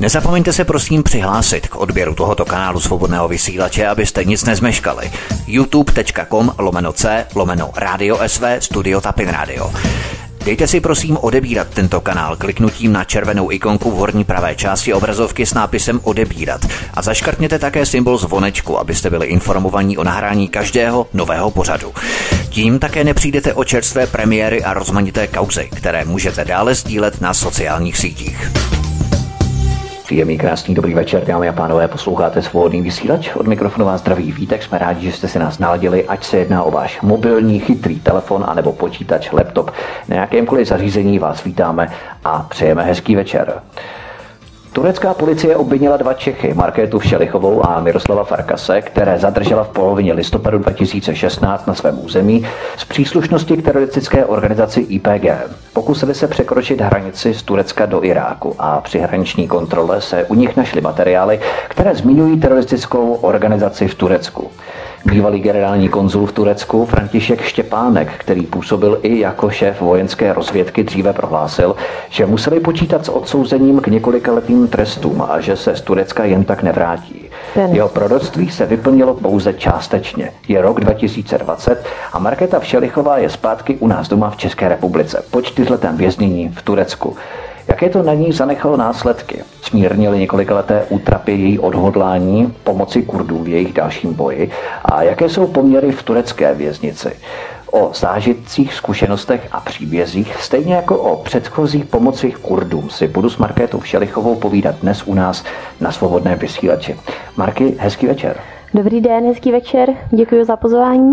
Nezapomeňte se prosím přihlásit k odběru tohoto kanálu svobodného vysílače, abyste nic nezmeškali. youtube.com lomeno c lomeno radio sv studio tapin radio. Dejte si prosím odebírat tento kanál kliknutím na červenou ikonku v horní pravé části obrazovky s nápisem odebírat a zaškrtněte také symbol zvonečku, abyste byli informovaní o nahrání každého nového pořadu. Tím také nepřijdete o čerstvé premiéry a rozmanité kauzy, které můžete dále sdílet na sociálních sítích. Příjemný, krásný, dobrý večer, dámy a pánové, posloucháte svobodný vysílač. Od mikrofonu vás zdraví vítek, jsme rádi, že jste si nás naladili, ať se jedná o váš mobilní, chytrý telefon anebo počítač, laptop. Na jakémkoliv zařízení vás vítáme a přejeme hezký večer. Turecká policie obvinila dva Čechy, Markétu Všelichovou a Miroslava Farkase, které zadržela v polovině listopadu 2016 na svém území z příslušnosti k teroristické organizaci IPG. Pokusili se překročit hranici z Turecka do Iráku a při hraniční kontrole se u nich našly materiály, které zmiňují teroristickou organizaci v Turecku. Bývalý generální konzul v Turecku František Štěpánek, který působil i jako šéf vojenské rozvědky, dříve prohlásil, že museli počítat s odsouzením k několika letým trestům a že se z Turecka jen tak nevrátí. Ten. Jeho proroctví se vyplnilo pouze částečně. Je rok 2020 a Markéta Všelichová je zpátky u nás doma v České republice po čtyřletém věznění v Turecku. Jaké to na ní zanechalo následky? Smírnili několikaleté útrapy její odhodlání pomoci Kurdům v jejich dalším boji a jaké jsou poměry v turecké věznici? O zážitcích, zkušenostech a příbězích, stejně jako o předchozích pomocích Kurdům, si budu s Markétou Všelichovou povídat dnes u nás na Svobodné vysílači. Marky, hezký večer. Dobrý den, hezký večer, děkuji za pozvání.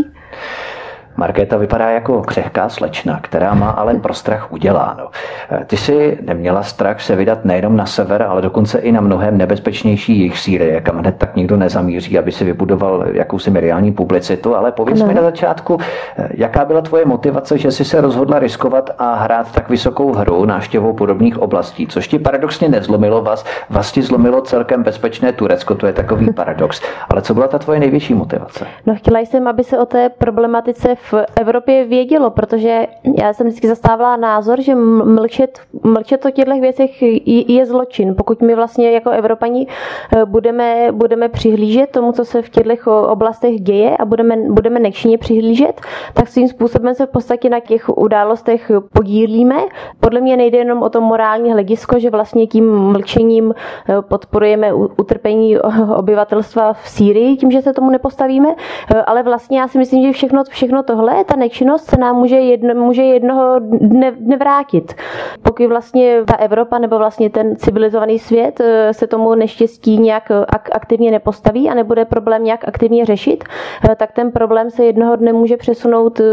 Markéta vypadá jako křehká slečna, která má ale pro strach uděláno. Eh, ty si neměla strach se vydat nejenom na sever, ale dokonce i na mnohem nebezpečnější jejich Sýrie, kam hned tak nikdo nezamíří, aby si vybudoval jakousi mediální publicitu, ale pověz mi na začátku, eh, jaká byla tvoje motivace, že jsi se rozhodla riskovat a hrát tak vysokou hru návštěvou podobných oblastí, což ti paradoxně nezlomilo vás, vlastně zlomilo celkem bezpečné Turecko, to je takový paradox. Ale co byla ta tvoje největší motivace? No chtěla jsem, aby se o té problematice v Evropě vědělo, protože já jsem vždycky zastávala názor, že mlčet, mlčet o těchto věcech je zločin. Pokud my vlastně jako Evropani eh, budeme, budeme přihlížet tomu, co se v těchto oblastech děje a budeme, budeme nekšině přihlížet, tak svým způsobem se v podstatě na těch událostech podílíme. Podle mě nejde jenom o to morální hledisko, že vlastně tím mlčením eh, podporujeme utrpení obyvatelstva v Sýrii, tím, že se tomu nepostavíme, eh, ale vlastně já si myslím, že všechno, všechno to tohle, ta nečinnost se nám může, jedno, může jednoho dne, dne vrátit. Pokud vlastně ta Evropa nebo vlastně ten civilizovaný svět eh, se tomu neštěstí nějak aktivně nepostaví a nebude problém nějak aktivně řešit, eh, tak ten problém se jednoho dne může přesunout eh,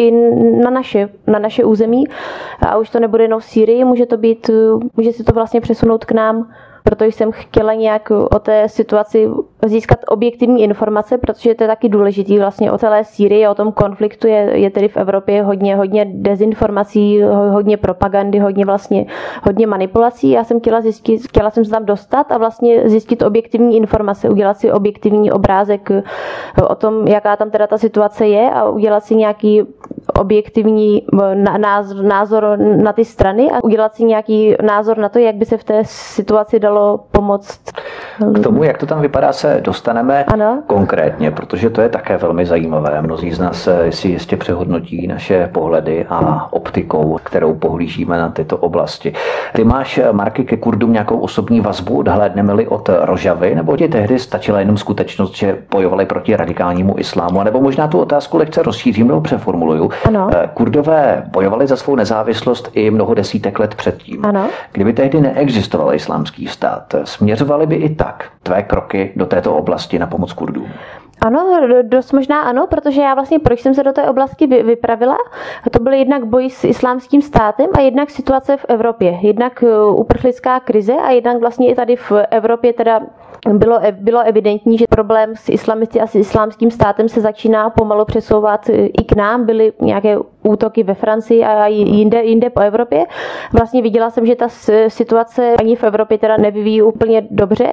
i na naše, na naše území a už to nebude jenom v Sýrii, může to být, může se to vlastně přesunout k nám proto jsem chtěla nějak o té situaci získat objektivní informace, protože to je taky důležitý vlastně o celé Sýrii, o tom konfliktu je, je tedy v Evropě hodně, hodně dezinformací, hodně propagandy, hodně vlastně, hodně manipulací. Já jsem chtěla zjistit, chtěla jsem se tam dostat a vlastně zjistit objektivní informace, udělat si objektivní obrázek o tom, jaká tam teda ta situace je a udělat si nějaký objektivní názor, názor na ty strany a udělat si nějaký názor na to, jak by se v té situaci dalo pomoct. K tomu, jak to tam vypadá, se dostaneme ano? konkrétně, protože to je také velmi zajímavé. Mnozí z nás si jistě přehodnotí naše pohledy a optikou, kterou pohlížíme na tyto oblasti. Ty máš, Marky, ke Kurdům nějakou osobní vazbu, odhlédneme-li od Rožavy, nebo ti tehdy stačila jenom skutečnost, že bojovali proti radikálnímu islámu, nebo možná tu otázku lehce rozšířím nebo přeformuluju. Ano. Eh, Kurdové bojovali za svou nezávislost i mnoho desítek let předtím. Ano. Kdyby tehdy neexistoval islámský stát, směřovaly by i tak tvé kroky do této oblasti na pomoc Kurdům? Ano, dost možná ano, protože já vlastně, proč jsem se do té oblasti vypravila, to byl jednak boj s islámským státem a jednak situace v Evropě. Jednak uh, uprchlická krize a jednak vlastně i tady v Evropě teda bylo, bylo evidentní, že problém s islamisty a s islámským státem se začíná pomalu přesouvat i k nám. Byly nějaké útoky ve Francii a jinde, jinde po Evropě. Vlastně viděla jsem, že ta situace ani v Evropě teda nevyvíjí úplně dobře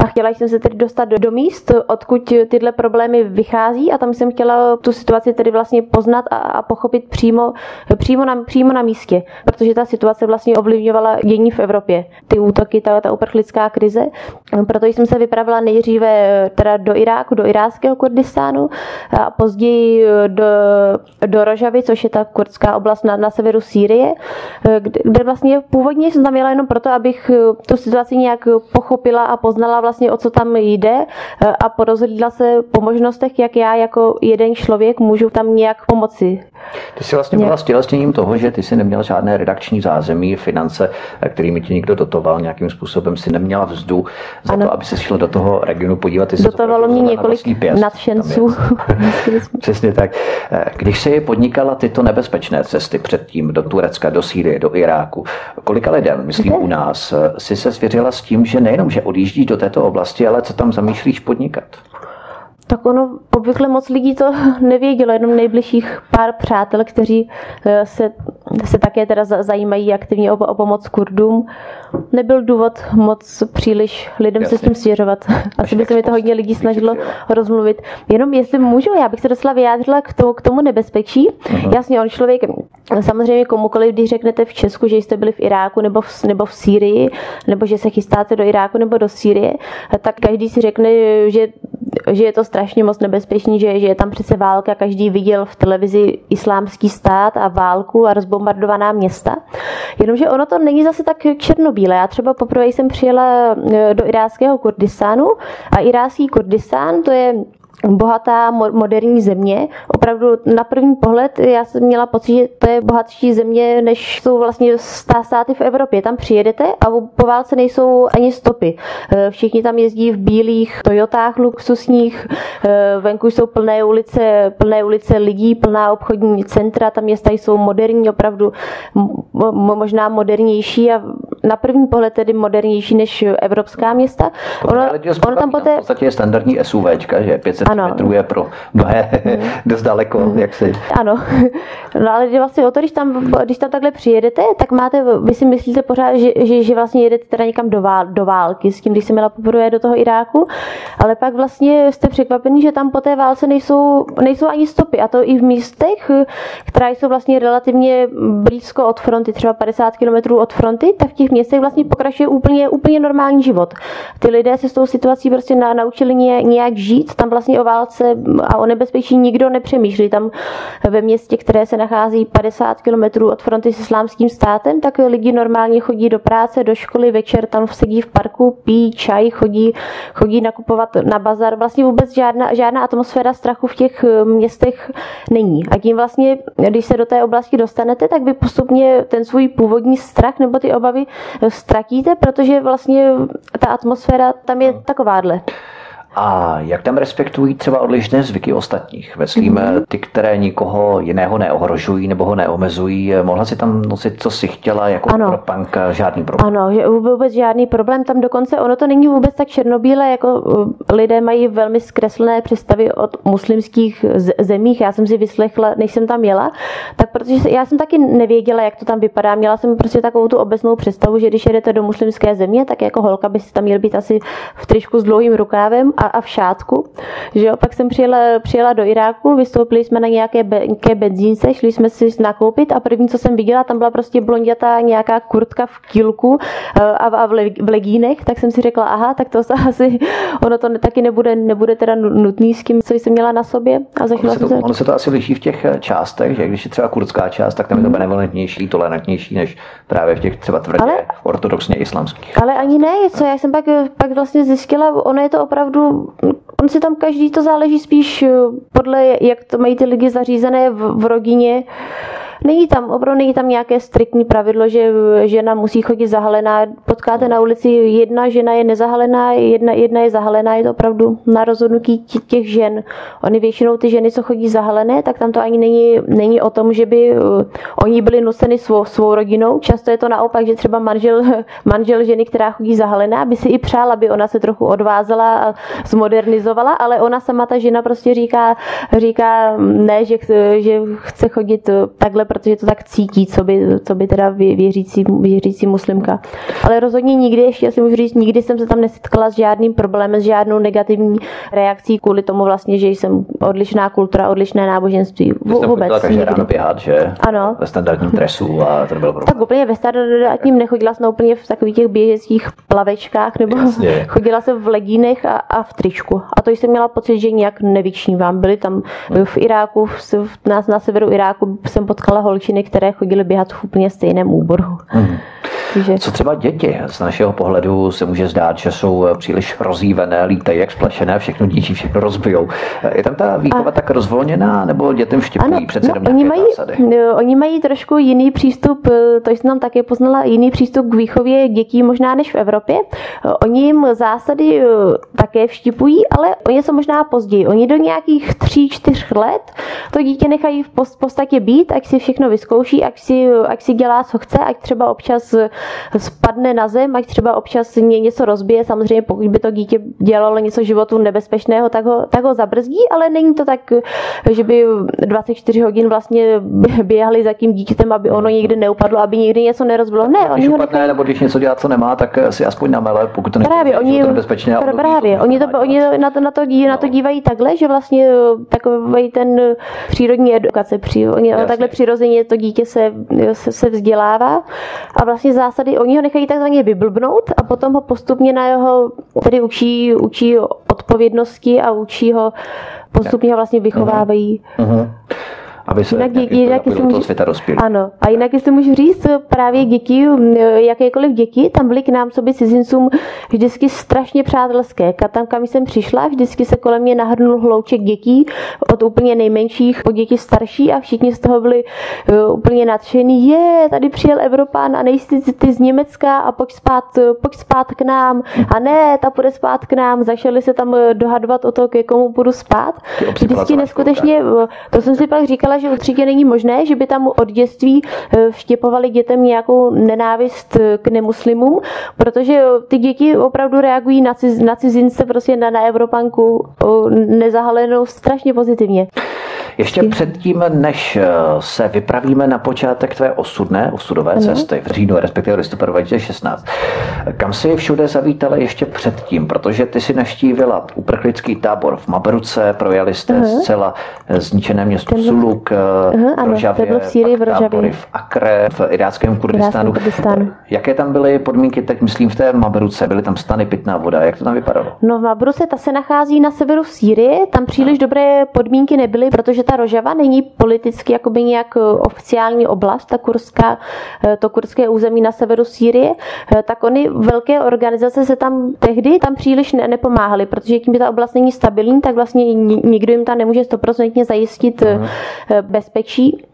a chtěla jsem se tedy dostat do, do míst, odkud tyhle problémy vychází a tam jsem chtěla tu situaci tedy vlastně poznat a, a pochopit přímo, přímo, na, přímo na místě, protože ta situace vlastně ovlivňovala dění v Evropě. Ty útoky, ta, ta uprchlická krize. Proto jsem se vypravila nejdříve teda do Iráku, do iráckého Kurdistánu a později do, do Rožavy, což je ta kurdská oblast na, na severu Sýrie, kde, kde vlastně původně jsem tam jela jenom proto, abych tu situaci nějak pochopila a poznala vlastně, o co tam jde a porozhlídla se po možnostech, jak já jako jeden člověk můžu tam nějak pomoci. Ty jsi vlastně byla stělesněním toho, že ty si neměla žádné redakční zázemí, finance, kterými ti někdo dotoval, nějakým způsobem si neměla vzdu za ano. to, aby se šlo do toho regionu podívat. Ty Dotovalo mě několik nadšenců. Přesně tak. Když jsi podnikala tyto nebezpečné cesty předtím do Turecka, do Sýrie, do Iráku, kolika lidem, myslím u nás, si se svěřila s tím, že nejenom, že odjíždíš do této oblasti, ale co tam zamýšlíš podnikat? Tak ono obvykle moc lidí to nevědělo, jenom nejbližších pár přátel, kteří eh, se, se také teda zajímají aktivně o, o pomoc Kurdům. Nebyl důvod moc příliš lidem Jasně. se s tím svěřovat. Asi by se mi to hodně lidí snažilo rozmluvit. Jenom jestli můžu, já bych se dostala vyjádřila k tomu, k tomu nebezpečí. Uh-huh. Jasně, on člověk, samozřejmě komukoliv, když řeknete v Česku, že jste byli v Iráku nebo v, nebo v Sýrii, nebo že se chystáte do Iráku nebo do Sýrie, tak každý si řekne, že že je to strašně moc nebezpečný, že, že je tam přece válka, každý viděl v televizi islámský stát a válku a rozbombardovaná města. Jenomže ono to není zase tak černobílé. Já třeba poprvé jsem přijela e, do iráckého Kurdistánu a irácký Kurdistán to je bohatá moderní země. Opravdu na první pohled já jsem měla pocit, že to je bohatší země, než jsou vlastně státy v Evropě. Tam přijedete a po válce nejsou ani stopy. Eh, všichni tam jezdí v bílých Toyotách luxusních, eh, venku jsou plné ulice, plné ulice lidí, plná obchodní centra, tam města jsou moderní, opravdu možná modernější a na první pohled tedy modernější než evropská města. Ono, ono tam poté... V podstatě je standardní SUVčka, že 500 ano. metrů je pro mnohé mm. dost daleko, mm. jak si. Ano, no ale vlastně o to, když tam, když tam takhle přijedete, tak máte, vy si myslíte pořád, že, že, že vlastně jedete teda někam do, vál, do války, s tím, když jsem měla poprvé do toho Iráku, ale pak vlastně jste překvapení, že tam po té válce nejsou, nejsou ani stopy a to i v místech, která jsou vlastně relativně blízko od fronty, třeba 50 km od fronty, tak v těch městech vlastně pokračuje úplně, úplně normální život. Ty lidé se s tou situací prostě na, naučili nějak žít, tam vlastně o válce a o nebezpečí nikdo nepřemýšlí. Tam ve městě, které se nachází 50 km od fronty s islámským státem, tak lidi normálně chodí do práce, do školy, večer tam sedí v parku, pijí čaj, chodí, chodí nakupovat na bazar. Vlastně vůbec žádná, žádná atmosféra strachu v těch městech není. A tím vlastně, když se do té oblasti dostanete, tak vy postupně ten svůj původní strach nebo ty obavy ztratíte, protože vlastně ta atmosféra tam je takováhle. A jak tam respektují třeba odlišné zvyky ostatních? Myslím, mm-hmm. ty, které nikoho jiného neohrožují nebo ho neomezují. Mohla si tam nosit, co si chtěla, jako ano. pro panka, žádný problém? Ano, že vůbec žádný problém. Tam dokonce ono to není vůbec tak černobílé, jako uh, lidé mají velmi zkreslené představy od muslimských zemích. Já jsem si vyslechla, než jsem tam jela, tak protože já jsem taky nevěděla, jak to tam vypadá. Měla jsem prostě takovou tu obecnou představu, že když jedete do muslimské země, tak jako holka by si tam měl být asi v tričku s dlouhým rukávem a, a v šátku. Že jo? Pak jsem přijela, přijela do Iráku, vystoupili jsme na nějaké, be, nějaké benzínce, šli jsme si nakoupit a první, co jsem viděla, tam byla prostě blondětá nějaká kurtka v kilku eh, a, a v, le, v legínech, tak jsem si řekla, aha, tak to se asi, ono to taky nebude, nebude teda nutný s tím, co jsem měla na sobě. A ono, se to, se... ono se to asi liší v těch eh, částech, že když je třeba kurdská část, tak tam je to mhm. benevolentnější, tolerantnější, než právě v těch třeba tvrdě ale, ortodoxně islámských. Ale ani ne, co já jsem pak, pak vlastně zjistila, ono je to opravdu on si tam každý to záleží spíš eh, podle, jak to mají ty lidi zařízené v, v rodině. Není tam, opravdu není tam nějaké striktní pravidlo, že žena musí chodit zahalená. Potkáte na ulici, jedna žena je nezahalená, jedna, jedna je zahalená, je to opravdu na rozhodnutí těch žen. Oni většinou ty ženy, co chodí zahalené, tak tam to ani není, není o tom, že by uh, oni byli nuseni svou, svou rodinou. Často je to naopak, že třeba manžel, manžel ženy, která chodí zahalená, by si i přál, aby ona se trochu odvázala a zmodernizovala, ale ona sama ta žena prostě říká, říká ne, že že chce chodit takhle, protože to tak cítí, co by, co by teda věřící, věřící muslimka. Ale rozhodně nikdy, ještě si můžu říct, nikdy jsem se tam nesetkala s žádným problémem, s žádnou negativní reakcí kvůli tomu vlastně, že jsem odlišná kultura, odlišné náboženství. Vy vůbec. Jste každé ráno běhat, že? Ano. Ve standardním dresu a to nebylo problém. Tak úplně ve standardním nechodila jsem úplně v takových těch běžeckých plavečkách, nebo Jasně. chodila jsem v legínech a, a v tričku. A to jsem měla pocit, že nějak nevyčnívám. Byli tam v Iráku, v, na, na severu Iráku jsem potkala holčiny, které chodily běhat v úplně stejném úboru. Hmm. Takže... Co třeba děti? Z našeho pohledu se může zdát, že jsou příliš rozjívené, lítají jak splešené, všechno díčí, všechno rozbijou. Je tam ta výchova a... tak rozvolněná, nebo dětem vštěpují ano, přece no, oni mají, no, oni mají trošku jiný přístup, to jsem tam také poznala, jiný přístup k výchově dětí možná než v Evropě. Oni jim zásady eh, také vštěpují, ale oni jsou možná později. Oni do nějakých tří, čtyř let to dítě nechají v podstatě být, ať si všechno vyzkouší, ať si, ať si dělá, co chce, ať třeba občas spadne na zem, ať třeba občas něco rozbije. Samozřejmě pokud by to dítě dělalo něco životu nebezpečného, tak ho, tak ho zabrzdí, ale není to tak, že by 24 hodin vlastně běhali za tím dítětem, aby ono nikdy neupadlo, aby nikdy něco nerozbilo. Ne, když oni upadne, ho nebo když něco dělá, co nemá, tak si aspoň namele, pokud to právě, oni, to nebezpečně. Právě, oni, to, oni na to, na, to, dívají, na to dívají takhle, že vlastně takový ten přírodní edukace, při, oni takhle přirozeně to dítě se, se, se vzdělává a vlastně zásady, oni ho nechají takzvaně vyblbnout a potom ho postupně na jeho, tedy učí, učí odpovědnosti a učí ho, postupně ho vlastně vychovávají. Uh-huh. Uh-huh aby se jinak, jinak do toho světa rozpěli. Ano. A jinak, jestli můžu říct, právě děti, jakékoliv děti, tam byly k nám sobě cizincům vždycky strašně přátelské. Tam, kam jsem přišla, vždycky se kolem mě nahrnul hlouček dětí, od úplně nejmenších po děti starší a všichni z toho byli uh, úplně nadšení. Je, tady přijel Evropán a nejsi ty z Německa a pojď spát, pojď spát k nám. A ne, ta půjde spát k nám. Začali se tam dohadovat o to, k komu budu spát. Vždycky neskutečně, to jsem si pak říkala, že určitě není možné, že by tam od dětství eh, vštěpovali dětem nějakou nenávist eh, k nemuslimům, protože ty děti opravdu reagují na, ciz, na cizince, prostě na, na Evropanku nezahalenou strašně pozitivně. Ještě předtím, než eh, se vypravíme na počátek tvé osudné, osudové ano. cesty v říjnu, respektive listopadu 2016, kam si všude zavítala ještě předtím, protože ty si naštívila uprchlický tábor v Mabruce, projeli jste uh-huh. zcela zničené město Ten... Suluk, uh-huh, ano, Rožavě, v Sýrii, v Rožavě. v Akre, v iráckém Kurdistánu. Kurdistánu. Jaké tam byly podmínky, tak myslím v té Mabruce, byly tam stany pitná voda, jak to tam vypadalo? No v Mabruce ta se nachází na severu Sýrie, tam příliš dobré podmínky nebyly, protože ta Rožava není politicky jakoby nějak eh, oficiální oblast, ta kurská, eh, to kurské území na severu Sýrie, eh, tak oni velké organizace se tam tehdy tam příliš ne, nepomáhali, protože tím, že ta oblast není stabilní, tak vlastně nikdo jim tam nemůže stoprocentně zajistit Aha. bezpečí.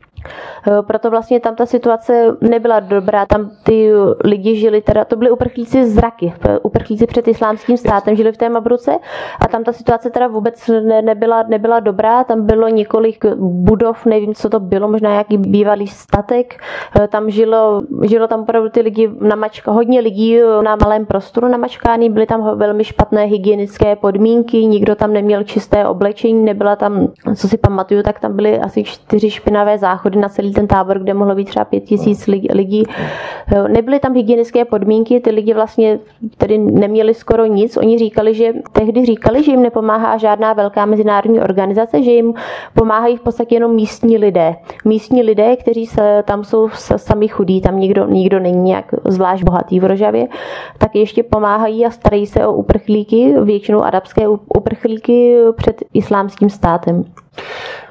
Eh, proto vlastně tam ta situace nebyla dobrá. Tam ty lidi žili, teda to byly uprchlíci z Raky, uprchlíci před islámským státem žili v té Mabruce a tam ta situace teda vůbec ne, nebyla, nebyla dobrá. Tam bylo několik budov, nevím, co to bylo, možná nějaký bývalý statek. Eh, tam žilo, žilo tam opravdu ty lidi na mačka, hodně lidí na malém prostoru na mačkání, byly tam velmi špatné hygienické podmínky, nikdo tam neměl čisté oblečení, nebyla tam, co si pamatuju, tak tam byly asi čtyři špinavé záchody na celý ten tábor, kde mohlo být třeba pět tisíc lidí. Nebyly tam hygienické podmínky, ty lidi vlastně tedy neměli skoro nic. Oni říkali, že tehdy říkali, že jim nepomáhá žádná velká mezinárodní organizace, že jim pomáhají v podstatě jenom místní lidé. Místní lidé, kteří se, tam jsou sami chudí, tam nikdo, nikdo není nějak zvlášť bohatý v Rožavě, tak ještě pomáhají a starají se o uprchlíky, většinou arabské uprchlíky před islámským státem.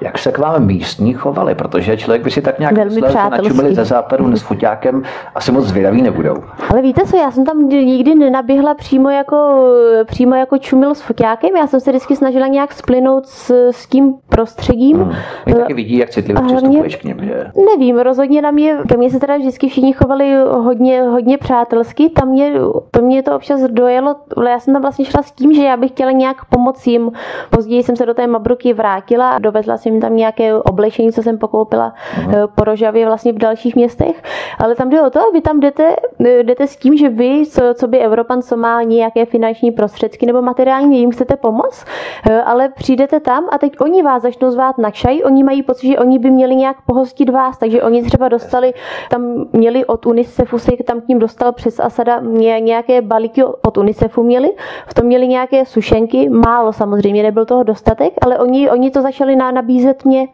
Jak se k vám místní chovali? Protože člověk by si tak nějak Velmi myslel, že načumili ze západu s foťákem asi moc zvědaví nebudou. Ale víte co, já jsem tam nikdy nenaběhla přímo jako, přímo jako čumil s foťákem, já jsem se vždycky snažila nějak splynout s, s tím prostředím. Hmm. Oni taky vidí, jak citlivě přistupuješ k něm, že? Nevím, rozhodně na mě, ke mně se teda vždycky všichni chovali hodně, hodně přátelsky, tam mě, to mě to občas dojelo, ale já jsem tam vlastně šla s tím, že já bych chtěla nějak pomoci jim. Později jsem se do té Mabruky vrátila a dovezla jsem tam nějaké oblečení, co jsem pokoupila uh-huh. po Rožavě vlastně v dalších městech. Ale tam jde o to, vy tam jdete, eh, jdete s tím, že vy, co, co by Evropan, co má nějaké finanční prostředky nebo materiální, jim chcete pomoct, eh, ale přijdete tam a teď oni vás začnou zvát na čaj, oni mají pocit, že oni by měli nějak pohostit vás, takže oni třeba dostali, tam měli od UNICEFu, se tam k ním dostal přes Asada nějaké balíky od UNICEFu měli, v tom měli nějaké sušenky, málo samozřejmě, nebyl toho dostatek, ale oni, oni to začali na, nabízet mě,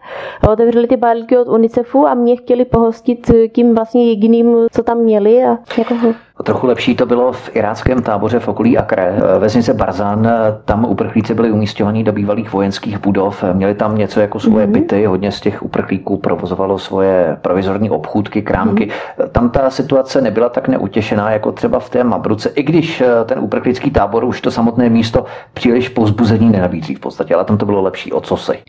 otevřeli ty balíky od UNICEFu a mě chtěli pohostit tím vlastně jediným, co tam měli a jako Trochu lepší to bylo v iráckém táboře v okolí Akre, vesnice Barzan. Tam uprchlíci byli umístěni do bývalých vojenských budov, měli tam něco jako svoje mm-hmm. byty, hodně z těch uprchlíků provozovalo svoje provizorní obchůdky, krámky. Mm-hmm. Tam ta situace nebyla tak neutěšená jako třeba v té Mabruce, i když ten uprchlický tábor už to samotné místo příliš povzbuzení nenabízí v podstatě, ale tam to bylo lepší. O co si?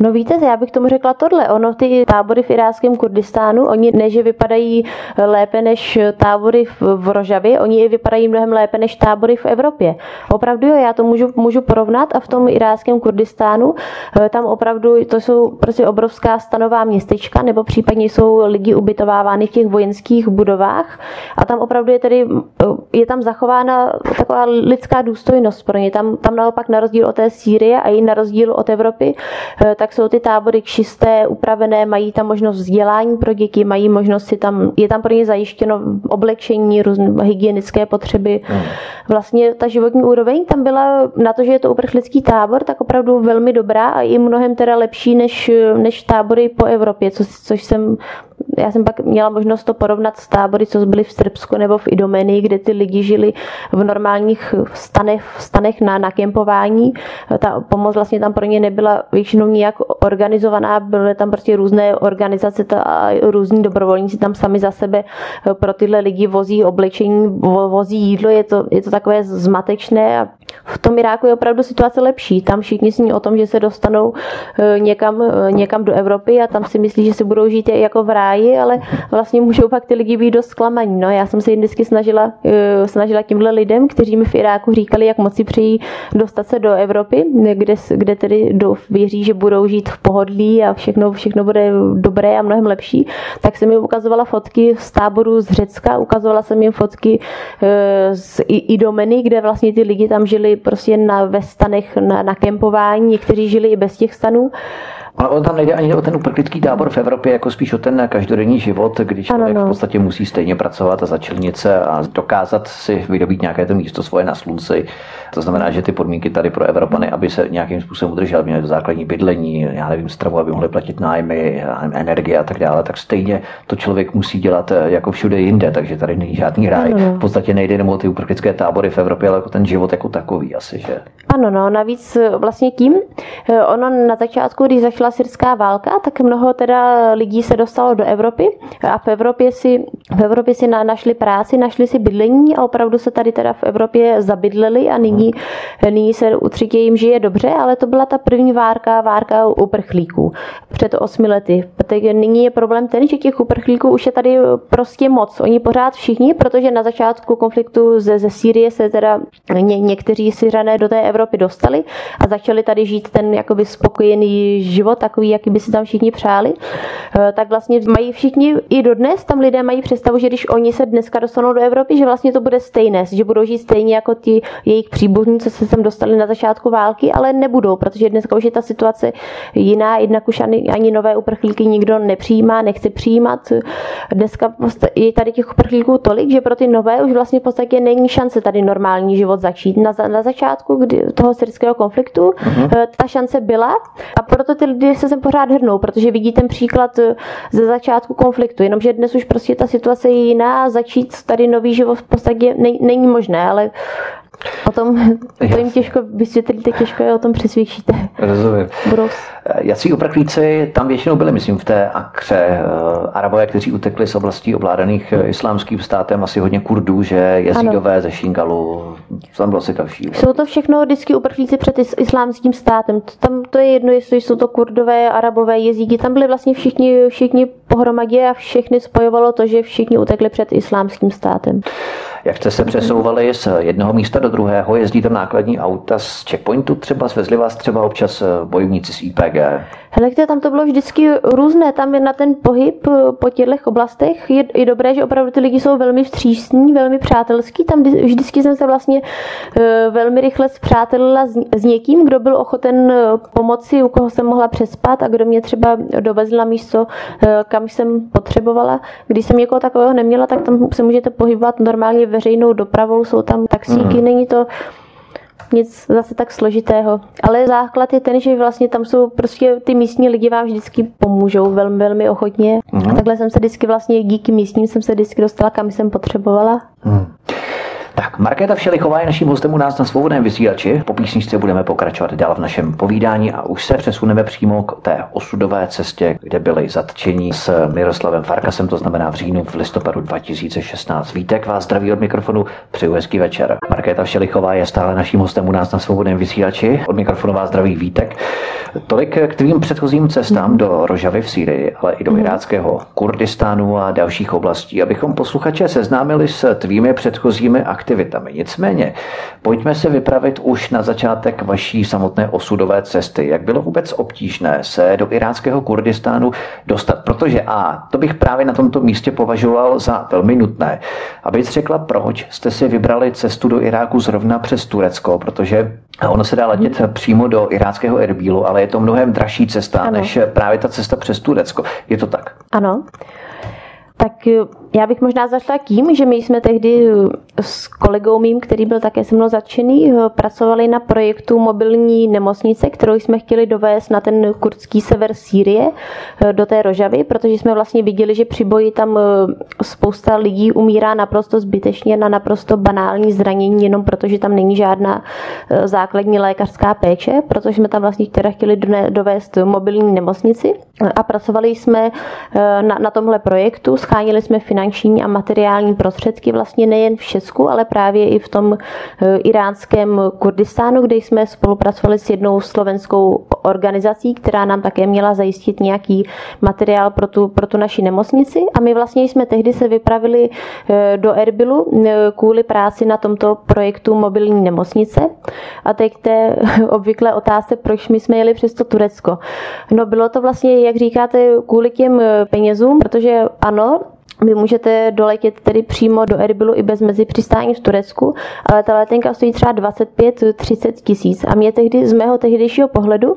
No víte, já bych tomu řekla tohle. Ono ty tábory v iráckém Kurdistánu, oni ne, že vypadají lépe než tábory v Rožavě, oni vypadají mnohem lépe než tábory v Evropě. Opravdu jo, já to můžu, můžu porovnat a v tom iráckém Kurdistánu eh, tam opravdu to jsou prostě obrovská stanová městečka, nebo případně jsou lidi ubytovávány v těch vojenských budovách a tam opravdu je tedy, eh, je tam zachována taková lidská důstojnost pro ně. Tam, tam naopak na rozdíl od té Sýrie a i na rozdíl od Evropy, eh, tak jsou ty tábory čisté, upravené, mají tam možnost vzdělání pro děti, mají možnost si tam, je tam pro ně zajištěno oblečení, různé hygienické potřeby. Hmm. Vlastně ta životní úroveň tam byla na to, že je to uprchlický tábor, tak opravdu velmi dobrá a i mnohem teda lepší než, než tábory po Evropě, co, což jsem já jsem pak měla možnost to porovnat s tábory, co byly v Srbsku nebo v Idomenii, kde ty lidi žili v normálních stanech, stanech na, na kempování. Ta pomoc vlastně tam pro ně nebyla většinou nijak organizovaná, byly tam prostě různé organizace a různí dobrovolníci tam sami za sebe pro tyhle lidi vozí oblečení, vozí jídlo, je to, je to takové zmatečné a v tom Iráku je opravdu situace lepší. Tam všichni sní o tom, že se dostanou eh, někam, eh, někam do Evropy a tam si myslí, že si budou žít jako v ráji, ale vlastně můžou pak ty lidi být dost zklamaní. No, já jsem se jim vždycky snažila, eh, snažila tímhle lidem, kteří mi v Iráku říkali, jak moc si přejí dostat se do Evropy, kde, kde tedy do, věří, že budou žít v pohodlí a všechno, všechno bude dobré a mnohem lepší, tak jsem jim ukazovala fotky z táboru z Řecka, ukazovala jsem jim fotky z Idomeny, kde vlastně ty lidi tam žili prostě na, ve stanech na, na kempování, někteří žili i bez těch stanů. Ale on tam nejde ani o ten uprchlický tábor v Evropě, jako spíš o ten každodenní život, když člověk ano, no. v podstatě musí stejně pracovat a začlenit se a dokázat si vydobít nějaké to místo svoje na slunci. To znamená, že ty podmínky tady pro Evropany, aby se nějakým způsobem udrželi, měli základní bydlení, já nevím, stravu, aby mohli platit nájmy, energie a tak dále, tak stejně to člověk musí dělat eh, jako všude jinde, takže tady není žádný ráj. Ano, no. V podstatě nejde jenom o ty uprchlické tábory v Evropě, ale jako ten život jako takový asi, že? Ano, no, navíc eh, vlastně tím, eh, ono na začátku, když začala syrská válka, tak mnoho teda lidí se dostalo do Evropy a v Evropě si, v Evropě si našli práci, našli si bydlení a opravdu se tady teda v Evropě zabydleli a nyní nyní, nyní se určitě jim žije dobře, ale to byla ta první várka, várka uprchlíků před osmi lety. Protože nyní je problém ten, že těch uprchlíků už je tady prostě moc. Oni pořád všichni, protože na začátku konfliktu ze, ze Sýrie se teda ně, někteří Syřané do té Evropy dostali a začali tady žít ten jakoby spokojený život, takový, jaký by si tam všichni přáli, eh, tak vlastně mají všichni i dodnes, tam lidé mají představu, že když oni se dneska dostanou do Evropy, že vlastně to bude stejné, že budou žít stejně jako ti jejich příbuzní příbuzní, co se sem dostali na začátku války, ale nebudou, protože dneska už je ta situace jiná, jednak už ani, ani nové uprchlíky nikdo nepřijímá, nechce přijímat. Dneska je tady těch uprchlíků tolik, že pro ty nové už vlastně v podstatě není šance tady normální život začít. Na, na začátku kdy, toho syrského konfliktu uh-huh. ta šance byla a proto ty lidi se sem pořád hrnou, protože vidí ten příklad eh, ze začátku konfliktu, jenomže dnes už prostě ta situace je jiná začít tady nový život v podstatě není možné, ale O tom, to jim těžko vysvětlíte, těžko je o tom přesvědčíte. Rozumím. Budou... Jací uprchlíci tam většinou byli, myslím, v té akře. Arabové, kteří utekli z oblastí ovládaných islámským státem, asi hodně Kurdů, že jezídové ze Šingalu, tam bylo si další. Jsou to všechno vždycky uprchlíci před islámským státem. Tam to je jedno, jestli jsou to Kurdové, Arabové, jezíky. Tam byli vlastně všichni, všichni pohromadě a všechny spojovalo to, že všichni utekli před islámským státem. Jak jste se přesouvali z jednoho místa do druhého? Jezdí tam nákladní auta z checkpointu třeba? Svezli vás třeba občas bojovníci z IPG? Hele, tam to bylo vždycky různé. Tam je na ten pohyb po těchto oblastech je, je dobré, že opravdu ty lidi jsou velmi vstřícní, velmi přátelský. Tam vždycky jsem se vlastně e, velmi rychle zpřátelila s, s někým, kdo byl ochoten e, pomoci, u koho jsem mohla přespat a kdo mě třeba dovezl na místo, e, kam jsem potřebovala. Když jsem někoho takového neměla, tak tam se můžete pohybovat normálně veřejnou dopravou, jsou tam taxíky, mm. není to nic zase tak složitého. Ale základ je ten, že vlastně tam jsou prostě ty místní lidi vám vždycky pomůžou velmi, velmi ochotně. Mm. A takhle jsem se vždycky vlastně díky místním jsem se vždycky dostala, kam jsem potřebovala. Mm. Tak, Markéta Všelichová je naším hostem u nás na svobodném vysílači. Po písničce budeme pokračovat dál v našem povídání a už se přesuneme přímo k té osudové cestě, kde byly zatčení s Miroslavem Farkasem, to znamená v říjnu v listopadu 2016. Vítek vás zdraví od mikrofonu, přeju hezký večer. Markéta Všelichová je stále naším hostem u nás na svobodném vysílači. Od mikrofonu vás zdraví Vítek. Tolik k tvým předchozím cestám do Rožavy v Sýrii, ale i do mhm. iráckého Kurdistánu a dalších oblastí, abychom posluchače seznámili s tvými předchozími aktivitami. Nicméně, pojďme se vypravit už na začátek vaší samotné osudové cesty. Jak bylo vůbec obtížné se do iráckého Kurdistánu dostat? Protože a to bych právě na tomto místě považoval za velmi nutné. Aby řekla, proč jste si vybrali cestu do Iráku zrovna přes Turecko, protože ono se dá letět přímo do iráckého Erbílu, ale je to mnohem dražší cesta ano. než právě ta cesta přes Turecko. Je to tak? Ano. Tak já bych možná začala tím, že my jsme tehdy s kolegou mým, který byl také se mnou začený, pracovali na projektu mobilní nemocnice, kterou jsme chtěli dovést na ten kurdský sever Sýrie eh, do té Rožavy, protože jsme vlastně viděli, že při boji tam eh, spousta lidí umírá naprosto zbytečně na naprosto banální zranění, jenom protože tam není žádná eh, základní lékařská péče, protože jsme tam vlastně teda chtěli dovést mobilní nemocnici. A pracovali jsme na, na tomhle projektu, schánili jsme finanční finanční a materiální prostředky vlastně nejen v Česku, ale právě i v tom eh, iránském Kurdistánu, kde jsme spolupracovali s jednou slovenskou organizací, která nám také měla zajistit nějaký materiál pro tu, pro tu naši nemocnici. A my vlastně jsme tehdy se vypravili eh, do Erbilu eh, kvůli práci na tomto projektu mobilní nemocnice. A teď té obvyklé otázce, proč my jsme jeli přes to Turecko. No bylo to vlastně, jak říkáte, kvůli těm penězům, protože ano, vy můžete doletět tedy přímo do Erbilu i bez mezipřistání v Turecku, ale ta letenka stojí třeba 25-30 tisíc. A mě tehdy z mého tehdejšího pohledu,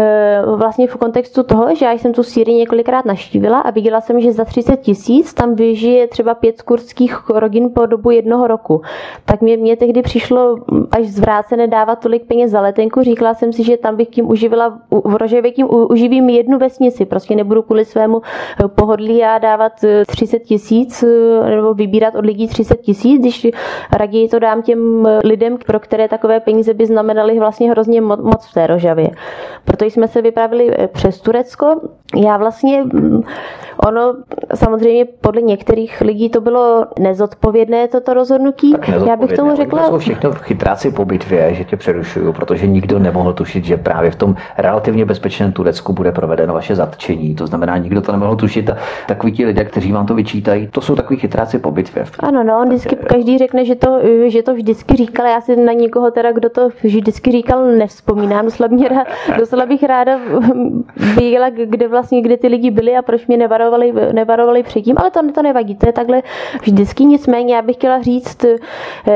eh, vlastně v kontextu toho, že já jsem tu Syrii několikrát naštívila a viděla jsem, že za 30 tisíc tam vyžije třeba pět kurdských rodin po dobu jednoho roku. Tak mě, mě tehdy přišlo až zvrácené dávat tolik peněz za letenku. Říkala jsem si, že tam bych tím uživila, v Roževě tím uživím jednu vesnici. Prostě nebudu kvůli svému eh, pohodlí a dávat 30 30 tisíc eh, nebo vybírat od lidí 30 tisíc, když raději to dám těm eh, lidem, pro které takové peníze by znamenaly vlastně hrozně moc v té rožavě. Proto jsme se vypravili eh, přes Turecko. Já vlastně, mm, ono samozřejmě podle některých lidí to bylo nezodpovědné toto rozhodnutí. Já bych tomu řekla... To jsou všechno chytráci po bitvě, že tě přerušuju, protože nikdo nemohl tušit, že právě v tom relativně bezpečném Turecku bude provedeno vaše zatčení. To znamená, nikdo to nemohl tušit a takoví ti lidé, kteří vám to vyčítají, to jsou takový chytráci po bitvě. Ano, no, on vždycky, každý řekne, že to, že to vždycky říkal, já si na někoho teda, kdo to vždycky říkal, nevzpomínám, mě, docela bych ráda věděla, kde vlastně, kde ty lidi byli a proč mě nevarovali, nevarovali předtím, ale to, to nevadí, to je takhle vždycky, nicméně já bych chtěla říct,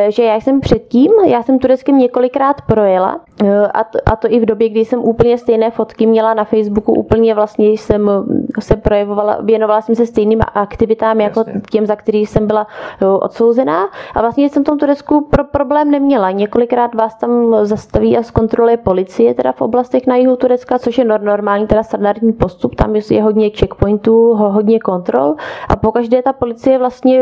že já jsem předtím, já jsem Tureckem několikrát projela a to, a to i v době, kdy jsem úplně stejné fotky měla na Facebooku, úplně vlastně jsem se projevovala, věnovala jsem se stejným aktivitám jako Jasně. těm, za který jsem byla odsouzená. A vlastně jsem v tom Turecku pro problém neměla. Několikrát vás tam zastaví a zkontroluje policie teda v oblastech na jihu Turecka, což je normální, teda standardní postup. Tam je hodně checkpointů, hodně kontrol. A pokaždé ta policie vlastně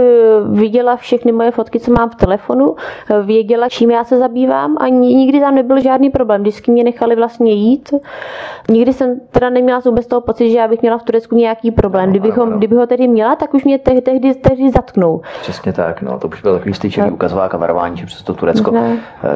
viděla všechny moje fotky, co mám v telefonu, věděla, čím já se zabývám a nikdy tam nebyl žádný problém. Vždycky mě nechali vlastně jít. Nikdy jsem teda neměla vůbec toho pocit, že já bych měla v Turecku nějaký problém. Kdybychom, kdyby ho tedy měla, tak už mě tehdy, tehdy, tehdy zatknou. Přesně tak, no, to už byl takový styčený no. ukazovák a varování, že přes to Turecko no.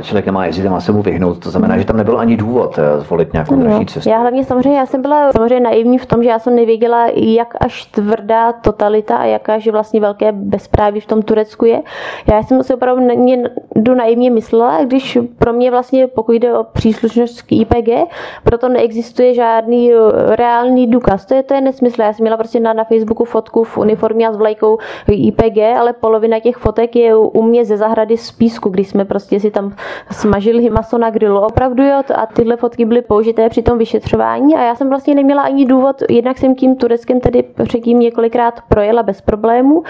člověk nemá jezdit, má se mu vyhnout. To znamená, že tam nebyl ani důvod eh, zvolit nějakou no. další cestu. Já hlavně samozřejmě, já jsem byla samozřejmě naivní v tom, že já jsem nevěděla, jak až tvrdá totalita a jaká, že vlastně velké bezpráví v tom Turecku je. Já jsem si opravdu jdu naivně myslela, když pro mě vlastně, pokud jde o příslušnost k IPG, proto neexistuje žádný eh, reálný důkaz. To je, to je nesmysl. Já jsem měla prostě na, na Facebooku fotku v uniformě a s vlajkou IPG, ale polovina těch fotek je u mě ze zahrady z písku, když jsme prostě si tam smažili maso na grilu. Opravdu jo, a tyhle fotky byly použité při tom vyšetřování a já jsem vlastně neměla ani důvod, jednak jsem tím Tureckem tedy předtím několikrát projela bez problémů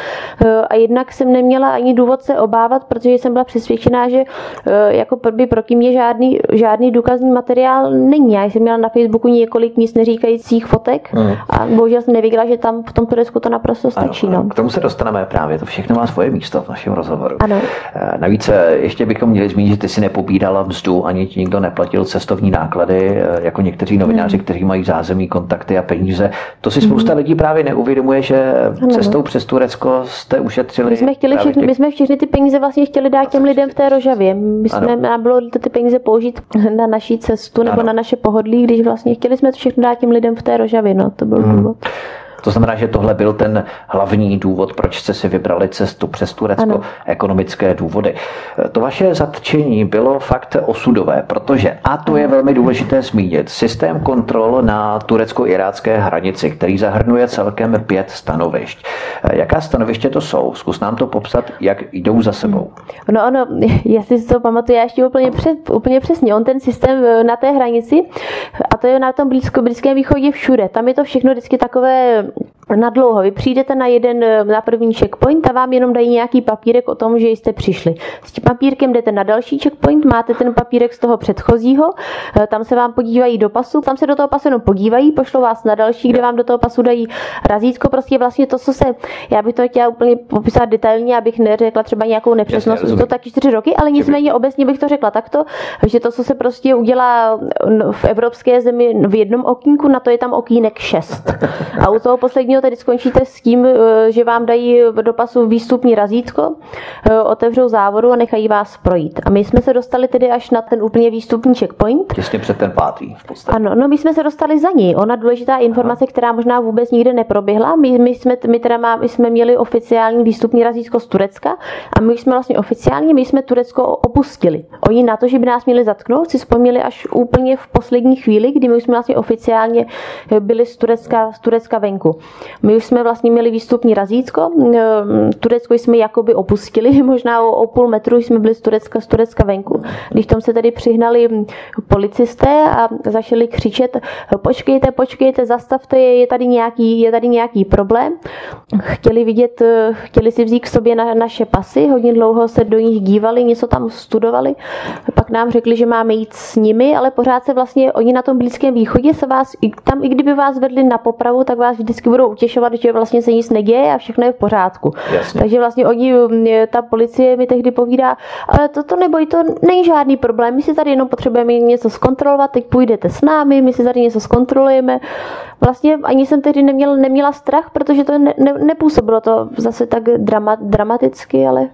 eh, a jednak jsem neměla ani důvod se obávat, protože jsem byla přesvědčená, že eh, jako by pro mě žádný, žádný důkazní materiál není. Já jsem měla na Facebooku několik nic neříkajících fotek a bohužel jsem nevěděla, že tam v tom Turecku to naprosto stačí. Ano, no. K tomu se dostaneme právě, to všechno má svoje místo v našem rozhovoru. Ano. Eh, navíc ještě bychom měli zmínit, že ty si nepobírala mzdu, ani ti nikdo neplatil cestovní náklady, jako někteří novináři, mm. kteří mají zázemí, kontakty a peníze. To si spousta mm. lidí právě neuvědomuje, že ano. cestou přes Turecko jste ušetřili. My jsme, chtěli všechny, my jsme všechny ty peníze vlastně chtěli dát těm lidem v té rožavě. My jsme ano. bylo ty peníze použít na naší cestu nebo ano. na naše pohodlí, když vlastně chtěli jsme to všechno dát těm lidem v té rožavě. No, to byl hmm. Důvod. To znamená, že tohle byl ten hlavní důvod, proč jste si vybrali cestu přes Turecko, ano. ekonomické důvody. To vaše zatčení bylo fakt osudové, protože, a to je velmi důležité zmínit, systém kontrol na turecko-irácké hranici, který zahrnuje celkem pět stanovišť. Jaká stanoviště to jsou? Zkus nám to popsat, jak jdou za sebou. No ono, jestli si to pamatuju, já ještě úplně, před, úplně přesně. On ten systém eh, na té hranici, a to je na tom blízko, blízkém východě všude, tam je to všechno vždycky takové people na dlouho. Vy přijdete na jeden, eh, na první checkpoint a vám jenom dají nějaký papírek o tom, že jste přišli. S tím papírkem jdete na další checkpoint, máte ten papírek z toho předchozího, eh, tam se vám podívají do pasu, tam se do toho pasu jenom podívají, pošlou vás na další, kde vám do toho pasu dají razítko, prostě vlastně to, co se, já bych to chtěla úplně popisat detailně, abych neřekla třeba nějakou nepřesnost, Jasně, to taky čtyři roky, ale nicméně obecně bych to řekla takto, že to, co se prostě udělá v evropské zemi v jednom okýnku, na to je tam okýnek šest. A u toho posledního tedy skončíte s tím, eh, že vám dají do pasu výstupní razítko, eh, otevřou závodu a nechají vás projít. A my jsme se dostali tedy až na ten úplně výstupní checkpoint. Těsně před ten pátý v podstatě. Ano, no my jsme se dostali za ní. Ona důležitá informace, Aha. která možná vůbec nikde neproběhla. My, my, jsme, my teda má, my jsme měli oficiální výstupní razítko z Turecka a my jsme vlastně oficiálně, my jsme Turecko opustili. Oni na to, že by nás měli zatknout, si vzpomněli až úplně v poslední chvíli, kdy my jsme vlastně oficiálně byli z Turecka, z Turecka venku. My už jsme vlastně měli výstupní razítko, ehm, Turecko jsme jakoby opustili, možná o, o půl metru jsme byli z Turecka, z Turecka venku. Když tam se tady přihnali policisté a začali křičet, počkejte, počkejte, zastavte, je tady nějaký, je tady nějaký problém. Chtěli vidět, chtěli si vzít k sobě na, naše pasy, hodně dlouho se do nich dívali, něco tam studovali. Pak nám řekli, že máme jít s nimi, ale pořád se vlastně oni na tom Blízkém východě se vás, tam i kdyby vás vedli na popravu, tak vás vždycky budou utěšovat, že vlastně se nic neděje a všechno je v pořádku. Jasně. Takže vlastně oni, ta policie mi tehdy povídá, ale toto neboj, to není žádný problém, my si tady jenom potřebujeme něco zkontrolovat, teď půjdete s námi, my si tady něco zkontrolujeme. Vlastně ani jsem tehdy neměla, neměla strach, protože to ne, ne, nepůsobilo to zase tak drama, dramaticky, ale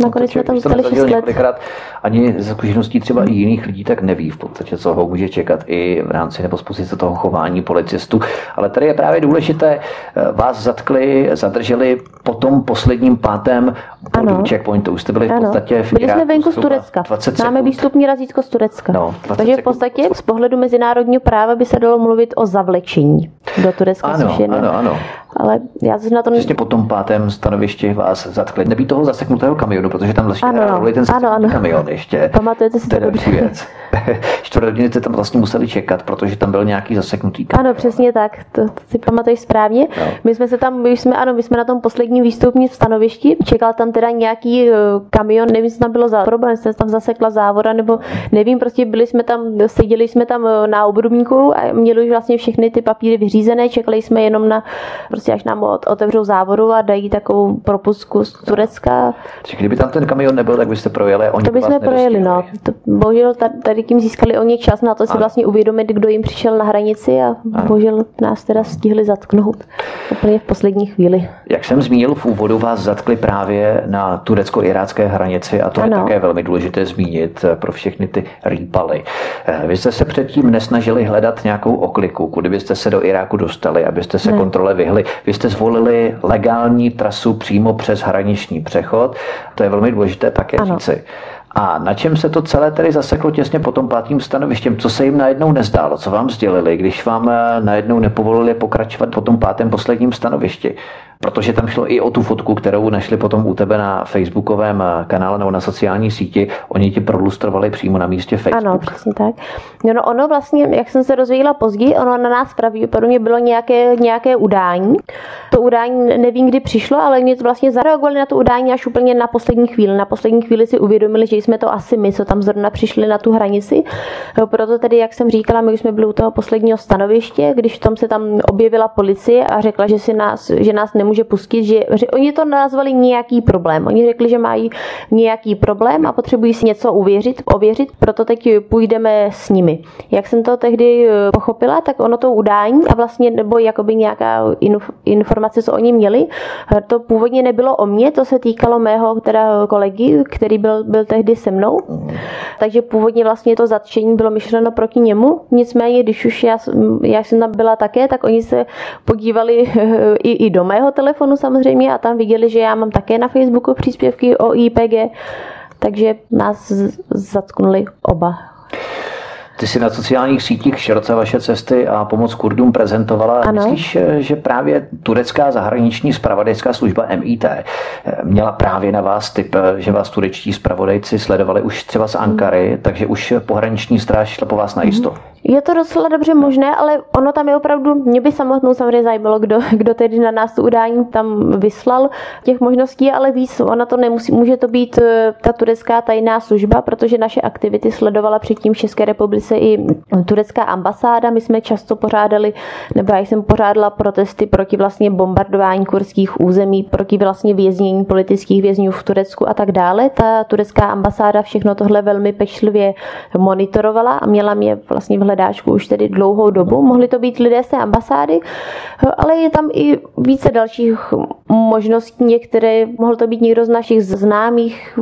Nakonec jsme tam zůstali 6 let. Několikrát ani ze zkušeností třeba i jiných lidí tak neví v podstatě, co ho může čekat i v rámci nebo z pozice toho chování policistů. Ale tady je právě důležité, eh, vás zatkli, zadrželi po tom posledním pátém bodu ano. checkpointu. Už jste byli v podstatě v Byli jsme venku z Turecka. Máme výstupní razítko z Turecka. No, Takže v podstatě z pohledu mezinárodního práva by se dalo mluvit o zavlečení do Turecka. Ano, ano, ano. Ale já se na to... Přesně po tom pátém stanovišti vás zatkli. Nebýt toho zaseknutého kamionu, protože tam vlastně ano, roli ten ano, ano. kamion ještě. Pamatujete si to dobře. věc. Čtvrt hodiny jste tam vlastně museli čekat, protože tam byl nějaký zaseknutý kamion. Ano, přesně tak, to, to si pamatuješ správně. No. My jsme se tam, my jsme, ano, my jsme na tom posledním výstupní stanovišti, čekal tam teda nějaký uh, kamion, nevím, co tam bylo za problém, se tam zasekla závoda, nebo nevím, prostě byli jsme tam, seděli jsme tam uh, na obrubníku a měli už vlastně všechny ty papíry vyřízené, čekali jsme jenom na, prostě až nám otevřou závodu a dají takovou propustku z Turecka. Čiže kdyby tam ten kamion nebyl, tak byste projeli oni To bychom projeli, no. To, bohužel tady tím získali oni čas na to si ano. vlastně uvědomit, kdo jim přišel na hranici a ano. bohužel nás teda stihli zatknout úplně v poslední chvíli. Jak jsem zmínil v úvodu, vás zatkli právě na turecko-irácké hranici a to ano. je také velmi důležité zmínit pro všechny ty rýpaly. Eh, vy jste se předtím nesnažili hledat nějakou okliku, kudy byste se do Iráku dostali, abyste se ne. kontrole vyhli. Vy jste zvolili legální trasu přímo přes hraniční přechod. To je velmi důležité také ano. říci. A na čem se to celé tedy zaseklo těsně po tom pátým stanovištěm? Co se jim najednou nezdálo? Co vám sdělili, když vám eh, najednou nepovolili pokračovat po tom pátém posledním stanovišti? Protože tam šlo i o tu fotku, kterou našli potom u tebe na facebookovém eh, kanále nebo na sociální síti. Oni ti prolustrovali přímo na místě Facebook. Ano, přesně tak. No, no ono vlastně, jak jsem se dozvěděla později, ono na nás pravděpodobně bylo nějaké, nějaké udání. To udání nevím, kdy přišlo, ale mě vlastně zareagovali na to udání až úplně na poslední chvíli. Na poslední chvíli si uvědomili, že jsme to asi my, co tam zrovna přišli na tu hranici. No, proto tedy, jak jsem říkala, my už jsme byli u toho posledního stanoviště, když tam se tam objevila policie a řekla, že, si nás, že nás nemůže nemůže pustit, že, že oni to nazvali nějaký problém. Oni řekli, že mají nějaký problém a potřebují si něco uvěřit, ověřit, proto teď půjdeme s nimi. Jak jsem to tehdy eh, pochopila, tak ono to udání a vlastně nebo jakoby nějaká informace, co oni měli, eh, to původně nebylo o mně, to se týkalo mého teda kolegy, který byl, byl tehdy se mnou. Takže původně vlastně to zatčení bylo myšleno proti němu. Nicméně, když už já, já jsem tam byla také, tak oni se podívali i, i do mého telefonu samozřejmě a tam viděli, že já mám také na Facebooku příspěvky o IPG, takže nás zatknuli oba. Ty jsi na sociálních sítích široce vaše cesty a pomoc Kurdům prezentovala. Ano. Myslíš, že právě turecká zahraniční spravodajská služba MIT měla právě na vás typ, že vás turečtí spravodajci sledovali už třeba z Ankary, hmm. takže už pohraniční stráž šla po vás na jisto? Hmm. Je to docela dobře možné, ale ono tam je opravdu, mě by samotnou samozřejmě zajímalo, kdo, kdo tedy na nás tu udání tam vyslal. Těch možností ale víc, ona to nemusí, může to být eh, ta turecká tajná služba, protože naše aktivity sledovala předtím v České republice i turecká ambasáda. My jsme často pořádali, nebo já jsem pořádala protesty proti vlastně bombardování kurských území, proti vlastně věznění politických vězňů v Turecku a tak dále. Ta turecká ambasáda všechno tohle velmi pečlivě monitorovala a měla mě vlastně v hledáčku už tedy dlouhou dobu. Mohli to být lidé z té ambasády, ale je tam i více dalších možností. Některé, mohl to být někdo z našich známých,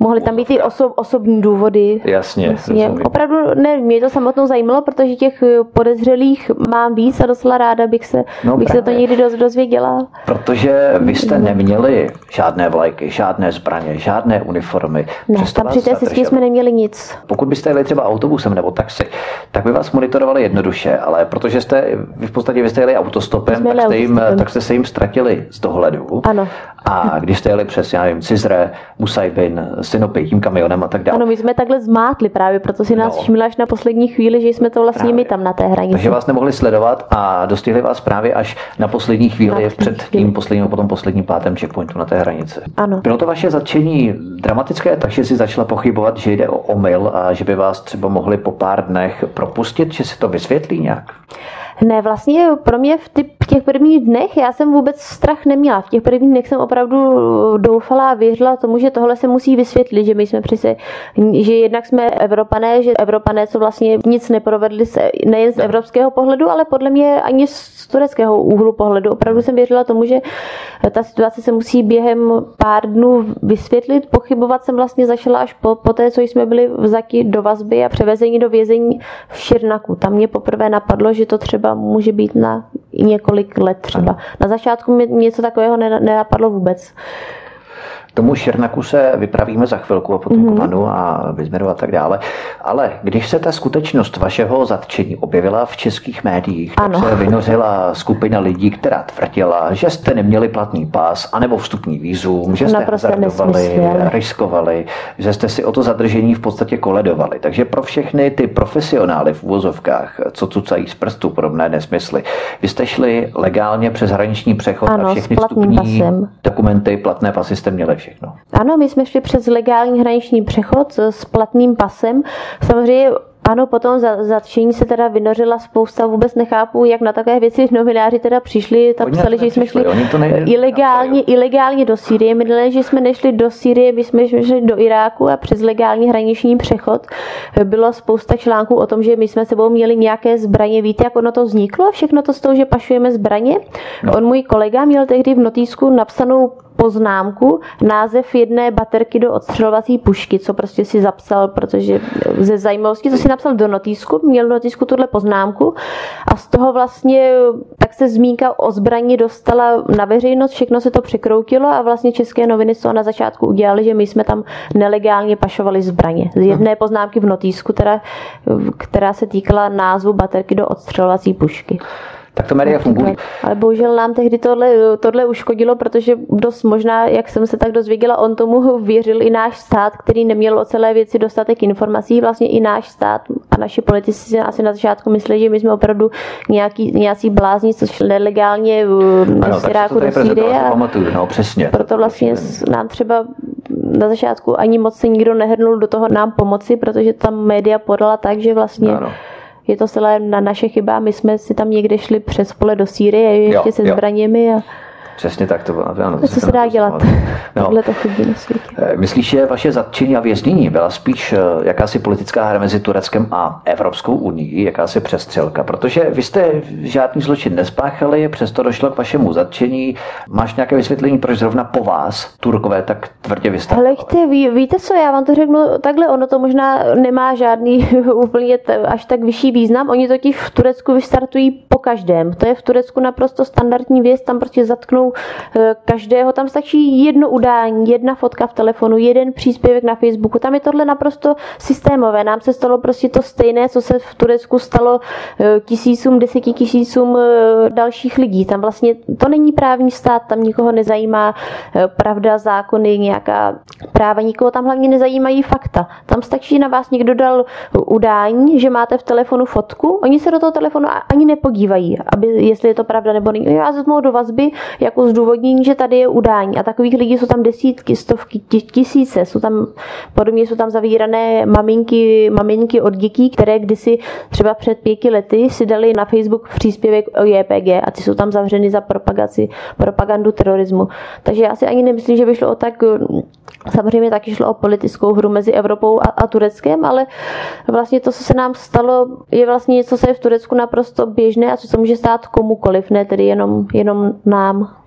Mohly tam být i oso, osobní důvody. Jasně. Vlastně. Opravdu ne, mě to samotnou zajímalo, protože těch podezřelých mám víc a docela ráda bych se, no, bych se to někdy doz, dozvěděla. Protože vy jste neměli žádné vlajky, žádné zbraně, žádné uniformy. Ne, tam při té cestě jsme neměli nic. Pokud byste jeli třeba autobusem nebo taxi, tak by vás monitorovali jednoduše, ale protože jste vy v podstatě vy jste jeli autostopem, tak jste, jim, tak jste se jim ztratili z dohledu. Ano. A když jste jeli přes, já nevím, Cizre, Musajbin, Sinopy, tím kamionem a tak dále. Ano, my jsme takhle zmátli právě, proto si nás no. všimli až na poslední chvíli, že jsme to vlastně právě. my tam na té hranici. Takže vás nemohli sledovat a dostihli vás právě až na poslední chvíli, na před chvíli. tím posledním, potom posledním pátém checkpointu na té hranici. Ano. Bylo to vaše zatčení dramatické, takže si začala pochybovat, že jde o omyl a že by vás třeba mohli po pár dnech propustit, že si to vysvětlí nějak? Ne, vlastně pro mě v, ty, těch prvních dnech já jsem vůbec strach neměla. V těch prvních dnech jsem opravdu doufala a věřila tomu, že tohle se musí vysvětlit, že my jsme přece, že jednak jsme Evropané, že Evropané, co vlastně nic neprovedli se, nejen z evropského pohledu, ale podle mě ani z tureckého úhlu pohledu. Opravdu jsem věřila tomu, že ta situace se musí během pár dnů vysvětlit. Pochybovat jsem vlastně začala až po, po té, co jsme byli vzati do vazby a převezení do vězení v Širnaku. Tam mě poprvé napadlo, že to třeba může být na několik let třeba. Na začátku mě něco takového nenapadlo vůbec. Tomu Šernaku se vypravíme za chvilku a potom mm-hmm. k panu a Bizmeru a tak dále. Ale když se ta skutečnost vašeho zatčení objevila v českých médiích, ano. tak se vynořila skupina lidí, která tvrdila, že jste neměli platný pás anebo vstupní výzum, že jste hazardovali, riskovali, že jste si o to zadržení v podstatě koledovali. Takže pro všechny ty profesionály v úvozovkách, co cucají z prstu podobné nesmysly, vy jste šli legálně přes hraniční přechod ano, a všechny vstupní pasem. dokumenty, platné pasy jste měli všechno. Ano, my jsme šli přes legální hraniční přechod s platným pasem. Samozřejmě ano, potom za zatčení se teda vynořila spousta, vůbec nechápu, jak na takové věci novináři teda přišli, tak psali, že jsme šli ilegálně, ilegálně do Sýrie. My že jsme nešli do Sýrie, my jsme šli do Iráku a přes legální hraniční přechod bylo spousta článků o tom, že my jsme sebou měli nějaké zbraně. Víte, jak ono to vzniklo a všechno to z toho, že pašujeme zbraně? No. On můj kolega měl tehdy v notýsku napsanou poznámku, název jedné baterky do odstřelovací pušky, co prostě si zapsal, protože ze zajímavosti, co si napsal do notýsku, měl do notýsku tuhle poznámku a z toho vlastně tak se zmínka o zbraní dostala na veřejnost, všechno se to překroutilo a vlastně české noviny z toho na začátku udělali, že my jsme tam nelegálně pašovali zbraně. Z jedné poznámky v notýsku, která, která se týkala názvu baterky do odstřelovací pušky. Tak to média fungují. Ale bohužel nám tehdy tohle, tohle uškodilo, protože dost možná, jak jsem se tak dozvěděla, on tomu věřil i náš stát, který neměl o celé věci dostatek informací. Vlastně i náš stát a naši politici si asi na začátku mysleli, že my jsme opravdu nějaký, nějací blázni, což nelegálně ano, z Iráku do Sýrie. Pamatuju, no přesně. Proto vlastně nám třeba na začátku ani moc se nikdo nehrnul do toho nám pomoci, protože tam média podala tak, že vlastně ano je to celé na naše chyba. My jsme si tam někde šli přes pole do Sýrie, ještě jo, se jo. zbraněmi a Přesně tak to bylo. Ano, co se dá dělat? No. to chodí na světě. Eh, myslíš, že vaše zatčení a věznění byla spíš eh, jakási politická hra mezi Tureckem a Evropskou unii, jakási přestřelka? Protože vy jste žádný zločin nespáchali, přesto došlo k vašemu zatčení. Máš nějaké vysvětlení, proč zrovna po vás Turkové tak tvrdě vystavili? Ale ví, víte co, já vám to řeknu takhle, ono to možná nemá žádný úplně až tak vyšší význam. Oni totiž v Turecku vystartují po každém. To je v Turecku naprosto standardní věc, tam prostě zatknou Eh, každého, tam stačí jedno udání, jedna fotka v telefonu, jeden příspěvek na Facebooku, tam je tohle naprosto systémové. Nám se stalo prostě to stejné, co se v Turecku stalo eh, tisícům, deseti tisícům eh, dalších lidí. Tam vlastně to není právní stát, tam nikoho nezajímá pravda, zákony, nějaká práva, nikoho tam hlavně nezajímají fakta. Tam stačí na vás někdo dal udání, že máte v telefonu fotku, oni se do toho telefonu ani nepodívají, aby, jestli je to pravda nebo není. Já vezmu do vazby, jako jako zdůvodnění, že tady je udání. A takových lidí jsou tam desítky, stovky, tisíce. Jsou tam, podobně jsou tam zavírané maminky, maminky od dětí, které kdysi třeba před pěti lety si dali na Facebook příspěvek o JPG a ty jsou tam zavřeny za propagaci, propagandu terorismu. Takže já si ani nemyslím, že by šlo o tak Samozřejmě taky šlo o politickou hru mezi Evropou a, a Tureckem, ale vlastně to, co se nám stalo, je vlastně něco, co je v Turecku naprosto běžné a co se může stát komukoliv, ne tedy jenom, jenom nám.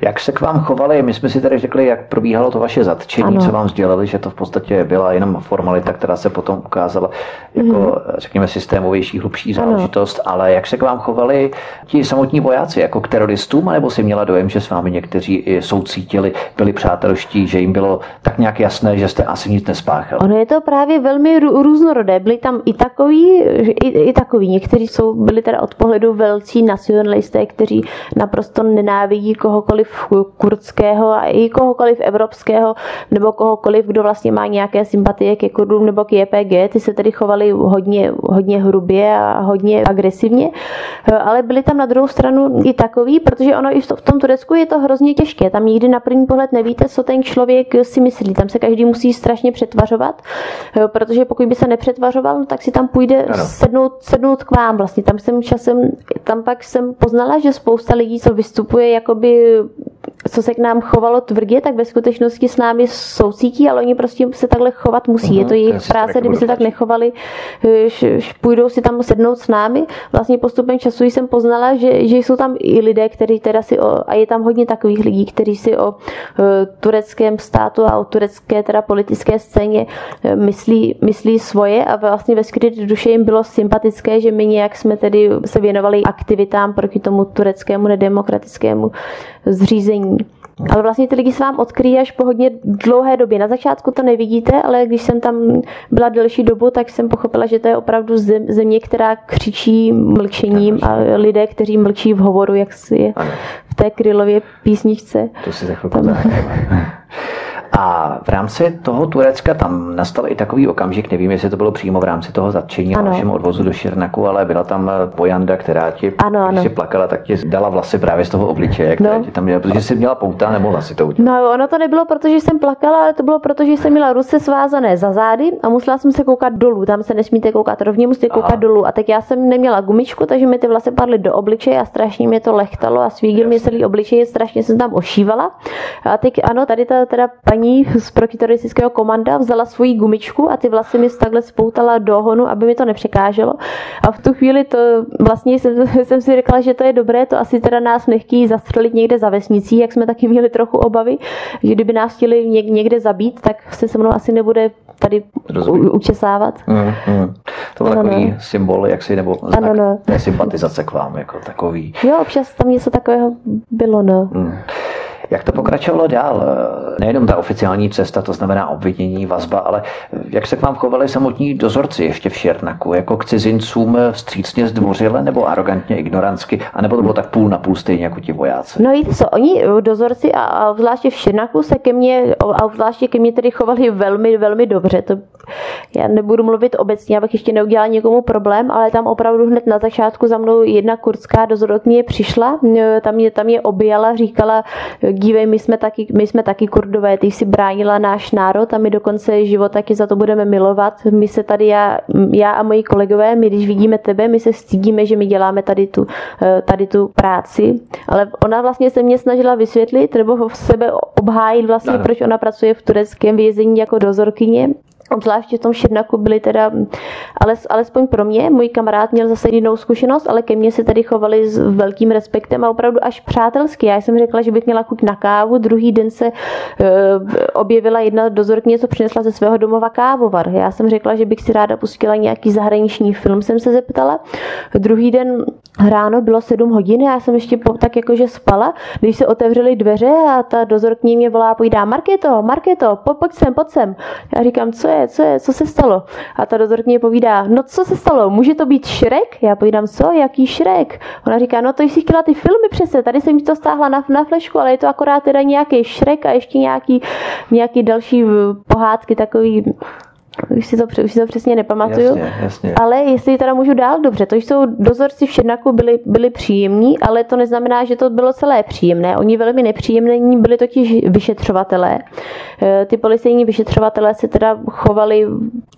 Jak se k vám chovali? My jsme si tady řekli, jak probíhalo to vaše zatčení, ano. co vám sdělili, že to v podstatě byla jenom formalita, která se potom ukázala jako, mm. řekněme, systémovější, hlubší záležitost, ano. ale jak se k vám chovali ti samotní vojáci, jako k teroristům, nebo si měla dojem, že s vámi někteří i soucítili, byli přátelští, že jim bylo tak nějak jasné, že jste asi nic nespáchali? Ono je to právě velmi různorodé. Byli tam i takový, i, i takový. Někteří jsou, byli teda od pohledu velcí nacionalisté, kteří naprosto nenávidí kohokoliv kohokoliv kurdského a i kohokoliv evropského nebo kohokoliv, kdo vlastně má nějaké sympatie ke Kurdům nebo k JPG. Ty se tedy chovali hodně, hodně hrubě a hodně agresivně, ale byli tam na druhou stranu i takový, protože ono i v tom Turecku je to hrozně těžké. Tam nikdy na první pohled nevíte, co ten člověk si myslí. Tam se každý musí strašně přetvařovat, protože pokud by se nepřetvařoval, tak si tam půjde sednout, sednout k vám. Vlastně tam jsem časem, tam pak jsem poznala, že spousta lidí, co vystupuje jakoby co se k nám chovalo tvrdě, tak ve skutečnosti s námi soucítí, ale oni prostě se takhle chovat musí. Uh-huh, je to mhm, jejich práce, kdyby se tak nechovali, š, š, půjdou si tam sednout s námi. Vlastně postupem času jsem poznala, že, že jsou tam i lidé, kteří teda si o, a je tam hodně takových lidí, kteří si o uh, tureckém státu a o turecké teda politické scéně uh, myslí, myslí svoje a vlastně ve skryté duše jim bylo sympatické, že my nějak jsme tedy se věnovali aktivitám proti tomu tureckému nedemokratickému zřízení. Ale vlastně ty lidi se vám odkryjí až po hodně dlouhé době. Na začátku to nevidíte, ale když jsem tam byla delší dobu, tak jsem pochopila, že to je opravdu země, která křičí mlčením a lidé, kteří mlčí v hovoru, jak si je v té Krylově písničce. To si za chvilku A v rámci toho Turecka tam nastal i takový okamžik, nevím, jestli to bylo přímo v rámci toho zatčení a vašem odvozu do Širnaku, ale byla tam Pojanda, která ti, ano, ano. když plakala, tak ti dala vlasy právě z toho obličeje, no. ti tam měla, protože jsi měla pouta, nemohla si to udělat. No, ono to nebylo, protože jsem plakala, ale to bylo proto, že jsem měla ruce svázané za zády a musela jsem se koukat dolů. Tam se nesmíte koukat rovně, musíte koukat Aha. dolů. A tak já jsem neměla gumičku, takže mi ty vlasy padly do obličeje a strašně mě to lechtalo a svígil mě celý obličej, strašně jsem tam ošívala. A teď ano, tady ta teda paní z protiteroristického komanda vzala svoji gumičku a ty vlasy mi takhle spoutala do honu, aby mi to nepřekáželo. A v tu chvíli to vlastně jsem, jsem si řekla, že to je dobré, to asi teda nás nechtějí zastřelit někde za vesnicí, jak jsme taky měli trochu obavy, že kdyby nás chtěli někde zabít, tak se se mnou asi nebude tady u, učesávat. Mm, mm. To byl takový no. symbol, jak si, nebo znak ano, no. sympatizace k vám, jako takový. Jo, občas tam něco takového bylo, no. Mm. Jak to pokračovalo dál? Nejenom ta oficiální cesta, to znamená obvinění, vazba, ale jak se k vám chovali samotní dozorci ještě v Šernaku? Jako k cizincům vstřícně zdvořile nebo arrogantně, ignorantsky? A nebo to bylo tak půl na půl stejně jako ti vojáci? No i co, oni dozorci a, a zvláště v Šernaku se ke mně, a zvláště ke mně tedy chovali velmi, velmi dobře. To, já nebudu mluvit obecně, abych ještě neudělala někomu problém, ale tam opravdu hned na začátku za mnou jedna kurdská dozorkyně přišla, tam je, tam je objala, říkala, dívej, my jsme taky, my jsme taky kurdové, ty jsi bránila náš národ a my do konce života taky za to budeme milovat. My se tady, já, já a moji kolegové, my když vidíme tebe, my se stydíme, že my děláme tady tu, eh, tady tu práci. Ale ona vlastně se mě snažila vysvětlit nebo v sebe obhájit vlastně, ano. proč ona pracuje v tureckém vězení jako dozorkyně Obzvláště v tom Širnaku byli teda, ale, alespoň pro mě, můj kamarád měl zase jinou zkušenost, ale ke mně se tady chovali s velkým respektem a opravdu až přátelsky. Já jsem řekla, že bych měla chuť na kávu, druhý den se uh, objevila jedna dozorkyně, co přinesla ze svého domova kávovar. Já jsem řekla, že bych si ráda pustila nějaký zahraniční film, jsem se zeptala. Druhý den ráno bylo 7 hodin, já jsem ještě po, tak jakože spala, když se otevřely dveře a ta dozorkyně mě volá, pojídá, Marketo, Marketo, po, pojď sem, pojď sem. Já říkám, co je, co je, co se stalo? A ta dozorkyně povídá, no co se stalo, může to být Šrek? Já povídám, co, jaký Šrek? Ona říká, no to jsi chtěla ty filmy přece, tady jsem ti to stáhla na, na flešku, ale je to akorát teda nějaký Šrek a ještě nějaký, nějaký další pohádky, takový už si to, už si to přesně nepamatuju. Jasně, jasně. Ale jestli teda můžu dál, dobře, to jsou dozorci v Šednaku byli, byli příjemní, ale to neznamená, že to bylo celé příjemné. Oni velmi nepříjemní byli totiž vyšetřovatelé. E, ty policejní vyšetřovatelé se teda chovali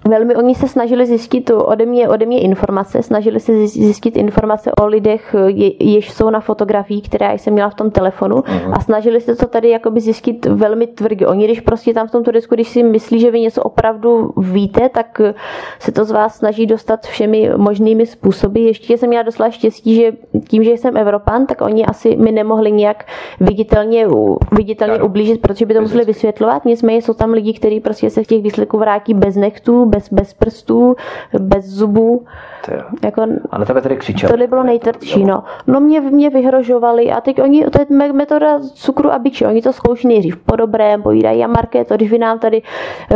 velmi, oni se snažili zjistit ode mě, ode mě informace, snažili se zjistit informace o lidech, je, jež jsou na fotografii, které jsem měla v tom telefonu uh-huh. a snažili se to tady jakoby zjistit velmi tvrdě. Oni, když prostě tam v tom turisku, když si myslí, že vy něco opravdu víte, tak se to z vás snaží dostat všemi možnými způsoby. Ještě jsem měla doslova štěstí, že tím, že jsem Evropan, tak oni asi mi nemohli nějak viditelně, viditelně ublížit, protože by to museli vysvětlovat. Nicméně jsou tam lidi, kteří prostě se v těch výsledků vrátí bez nechtů, bez, bez prstů, bez zubů. Jako, a na tebe tedy křičeli. Tohle bylo nejtvrdší, no. No mě, mě vyhrožovali a teď oni, to je metoda cukru a byči, oni to zkouší nejdřív po dobrém, povídají, a Markéto, když vy nám tady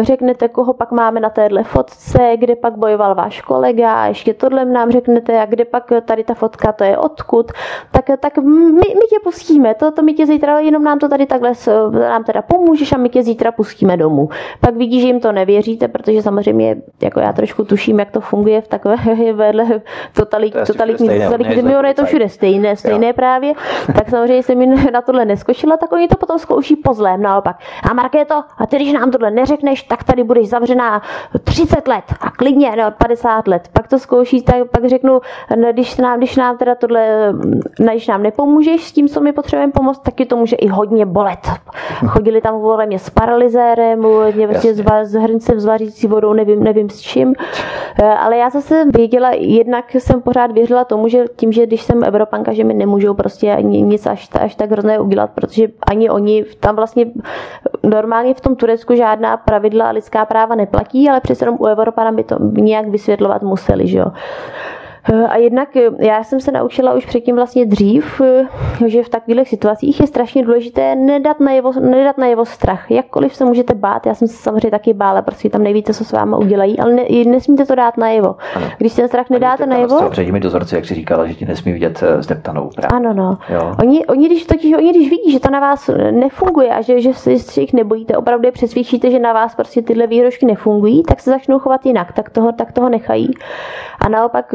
řeknete, koho pak máme na téhle fotce, kde pak bojoval váš kolega, a ještě tohle nám řeknete, a kde pak tady ta fotka, to je odkud, tak, tak my, my tě pustíme, to, to my tě zítra, jenom nám to tady takhle, nám teda pomůžeš a my tě zítra pustíme domů. Pak vidí, že jim to nevěříte, protože samozřejmě, jako já trošku tuším, jak to funguje v takové vedle totalit, to totalitní totalitní zemi, ono je to všude stejné, stejné jo. právě, tak samozřejmě jsem mi na tohle neskočila, tak oni to potom zkouší po zlém naopak. A Markéto, a ty když nám tohle neřekneš, tak tady budeš zavřená 30 let a klidně no, 50 let. Pak to zkouší, tak pak řeknu, když nám, když nám teda tohle, když nám nepomůžeš s tím, co mi potřebujeme pomoct, taky to může i hodně bolet. Chodili tam vole mě s paralyzérem, mě vlastně s hrncem s vařící vodou, nevím, nevím s čím. Eh, ale já zase věděla, jednak jsem pořád věřila tomu, že tím, že když jsem Evropanka, že mi nemůžou prostě nic až, až tak hrozné udělat, protože ani oni tam vlastně normálně v tom Turecku žádná pravidla a lidská práva neplatí, ale přece u Evropana by to nějak vysvětlovat museli, že jo. Eh, a jednak eh, já jsem se naučila už předtím vlastně dřív, eh, že v takových situacích je strašně důležité nedat najevo, nedat najevo strach. Jakkoliv se můžete bát, já jsem se samozřejmě taky bála, protože tam nevíte, co s váma udělají, ale ne, nesmíte to dát najevo. Ano. Když ten strach nedáte najevo... Před těmi dozorci, jak si říkala, že ti nesmí vidět zdeptanou. Právě. Ano, no. Jo. Oni, oni, když, totiž, oni, když vidí, že to na vás nefunguje a že, že se jich nebojíte, opravdu je přesvědčíte, že na vás prostě tyhle výhrožky nefungují, tak se začnou chovat jinak, tak toho, tak toho nechají. A naopak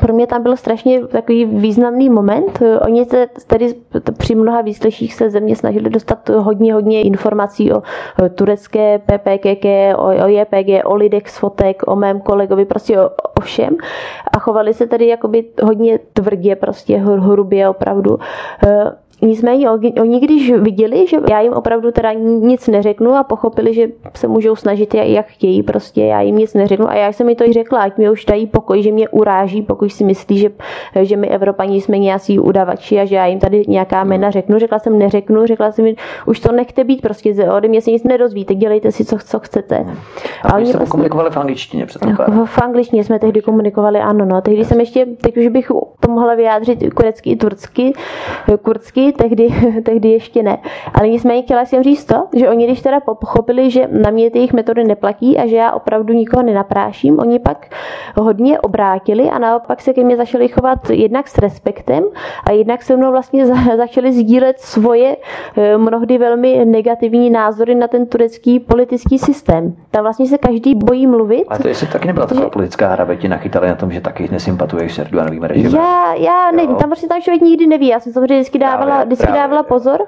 pro mě tam byl strašně takový významný moment. Oni se tedy při mnoha výsleších se země snažili dostat hodně, hodně informací o turecké PPKK, o, o JPG, o lidech z fotek, o mém kolegovi, prostě o, o všem. A chovali se tedy jakoby hodně tvrdě, prostě hrubě opravdu. Nicméně oni, když viděli, že já jim opravdu teda nic neřeknu a pochopili, že se můžou snažit jak chtějí, prostě já jim nic neřeknu a já jsem mi to i řekla, ať mi už dají pokoj, že mě uráží, pokud si myslí, že, že my Evropaní jsme nějací udavači a že já jim tady nějaká jména řeknu. Řekla jsem neřeknu, řekla jsem mi, už to nechte být, prostě ode mě se nic nedozvíte, dělejte si, co, co chcete. A, a oni jste prostě, komunikovali v angličtině předpokládám. V angličtině jsme tehdy komunikovali, ano, no. Tehdy jsem ještě, teď už bych to mohla vyjádřit kurecky i turcky, kurdsky, tehdy, tehdy ještě ne. Ale nicméně chtěla jsem říct to, že oni když teda pochopili, že na mě ty jejich metody neplatí a že já opravdu nikoho nenapráším, oni pak hodně obrátili a naopak se ke mně začali chovat jednak s respektem a jednak se mnou vlastně začali sdílet svoje eh, mnohdy velmi negativní názory na ten turecký politický systém. Tam vlastně se každý bojí mluvit. A to jestli taky nebyla taková že... politická hra, ti nachytali na tom, že taky nesympatuješ s Erdoganovým režimem. Já, já nevím, tam prostě tam člověk nikdy neví. Já jsem samozřejmě vždycky dávala vždycky dávala pozor,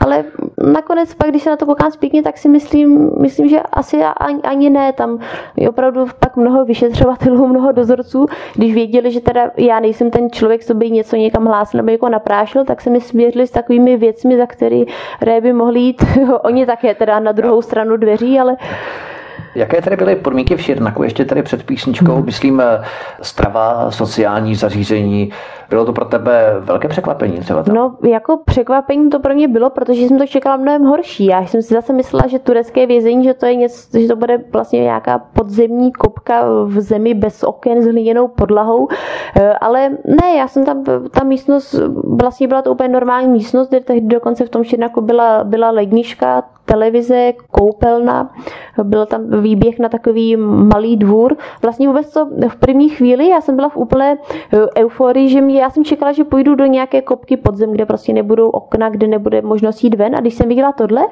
ale nakonec pak, když se na to koukám zpětně, tak si myslím, myslím že asi ani, ani ne. Tam je opravdu pak mnoho vyšetřovatelů, mnoho dozorců, když věděli, že teda já nejsem ten člověk, co by něco někam hlásil nebo jako naprášil, tak se mi svěřili s takovými věcmi, za které by mohli jít oni také teda na druhou stranu dveří, ale Jaké tady byly podmínky v Širnaku? Ještě tady před písničkou, hmm. myslím, eh, strava, sociální zařízení. Bylo to pro tebe velké překvapení třeba? Tam? No, jako překvapení to pro mě bylo, protože jsem to čekala mnohem horší. Já jsem si zase myslela, že turecké vězení, že to je něco, že to bude vlastně nějaká podzemní kopka v zemi bez oken s hliněnou podlahou. Eh, ale ne, já jsem tam, ta místnost, vlastně byla to úplně normální místnost, kde tehdy dokonce v tom Širnaku byla, byla lednička, televize, koupelna, byl tam výběh na takový malý dvůr. Vlastně vůbec to v první chvíli, já jsem byla v úplné eh, euforii, že mě, já jsem čekala, že půjdu do nějaké kopky podzem, kde prostě nebudou okna, kde nebude možnost jít ven. A když jsem viděla tohle,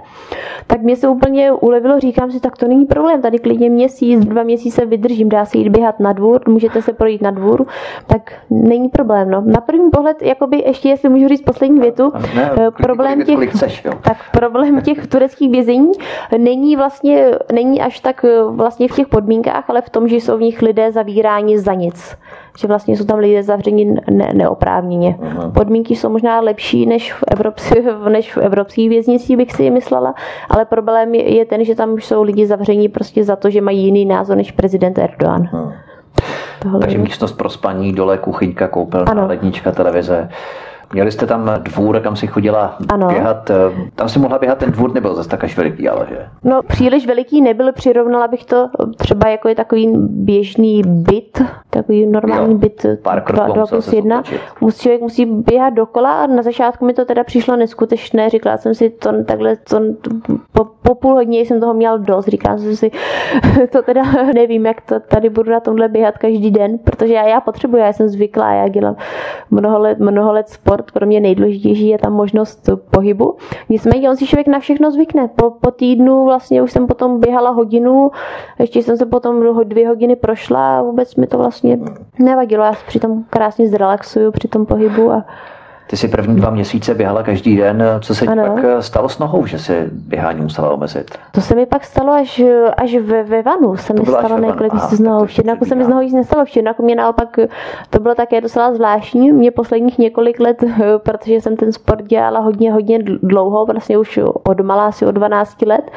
tak mě se úplně ulevilo, říkám si, tak to není problém, tady klidně měsíc, dva měsíce vydržím, dá se jít běhat na dvůr, můžete se projít na dvůr, tak není problém. No. Na první pohled, jakoby ještě, jestli můžu říct poslední větu, ne, eh, problém těch, chceš, tak problém těch tureckých vězení není vlastně, není až tak eh, vlastně v těch podmínkách, ale v tom, že jsou v nich lidé zavíráni za nic. Že vlastně jsou tam lidé zavřeni ne, neoprávněně. Podmínky jsou možná lepší než v, evropský, než v evropských věznicích, bych si myslela, ale problém je, je ten, že tam už jsou lidi zavření prostě za to, že mají jiný názor než prezident Erdogan. Tohle Takže místnost pro spaní, dole kuchyňka, koupelna, lednička, televize. Měli jste tam dvůr, kam si chodila ano. běhat. Tam si mohla běhat, ten dvůr nebyl zase tak až veliký, ale že? No příliš veliký nebyl, přirovnala bych to třeba jako je takový běžný byt, takový normální jo. byt Pár 2 plus 1. Musí, člověk musí běhat dokola a na začátku mi to teda přišlo neskutečné. Říkala jsem si, to takhle, to, po, po půl hodině jsem toho měl dost. Říkala jsem si, to teda nevím, jak to tady budu na tomhle běhat každý den, protože já, já potřebuji, já jsem zvyklá, já dělám mnoho let, mnoho let sport sport, pro mě nejdůležitější je tam možnost pohybu. Nicméně on si člověk na všechno zvykne. Po, po týdnu vlastně už jsem potom běhala hodinu, ještě jsem se potom dvě hodiny prošla a vůbec mi to vlastně nevadilo. Já si přitom krásně zrelaxuju při tom pohybu a ty si první dva měsíce běhala každý den. Co se ti pak eh, stalo s nohou, že si běhání musela omezit? To se mi pak stalo až, až ve, ve vanu. Se mi stalo několik s nohou. V Černáku se mi z nohou nic nestalo. V Černáku mě naopak to bylo také docela zvláštní. Mě posledních několik let, protože jsem ten sport dělala hodně, hodně dlouho, vlastně už od malá, asi od 12 let,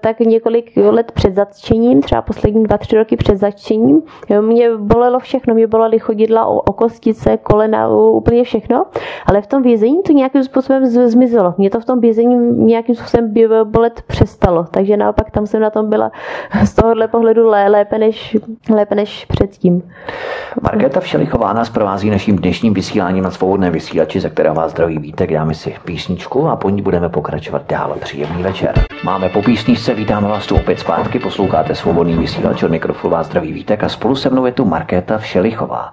tak několik let před zatčením, třeba poslední dva, tři roky před zatčením, mě bolelo všechno. Mě bolely chodidla o, o kostice, kolena, úplně všechno. Ale v tom vězení to nějakým způsobem zmizelo. Mě to v tom vězení nějakým způsobem bolet přestalo, takže naopak tam jsem na tom byla z tohohle pohledu lépe než, lépe než předtím. Markéta Všelichová nás provází naším dnešním vysíláním na svobodné vysílači, ze kterého vás zdraví vítek. Dáme si písničku a po ní budeme pokračovat dál. Příjemný večer. Máme po písničce, vítáme vás tu opět zpátky, posloucháte svobodný vysílač od mikrofonu vás zdraví vítek a spolu se mnou je tu Markéta Všelichová.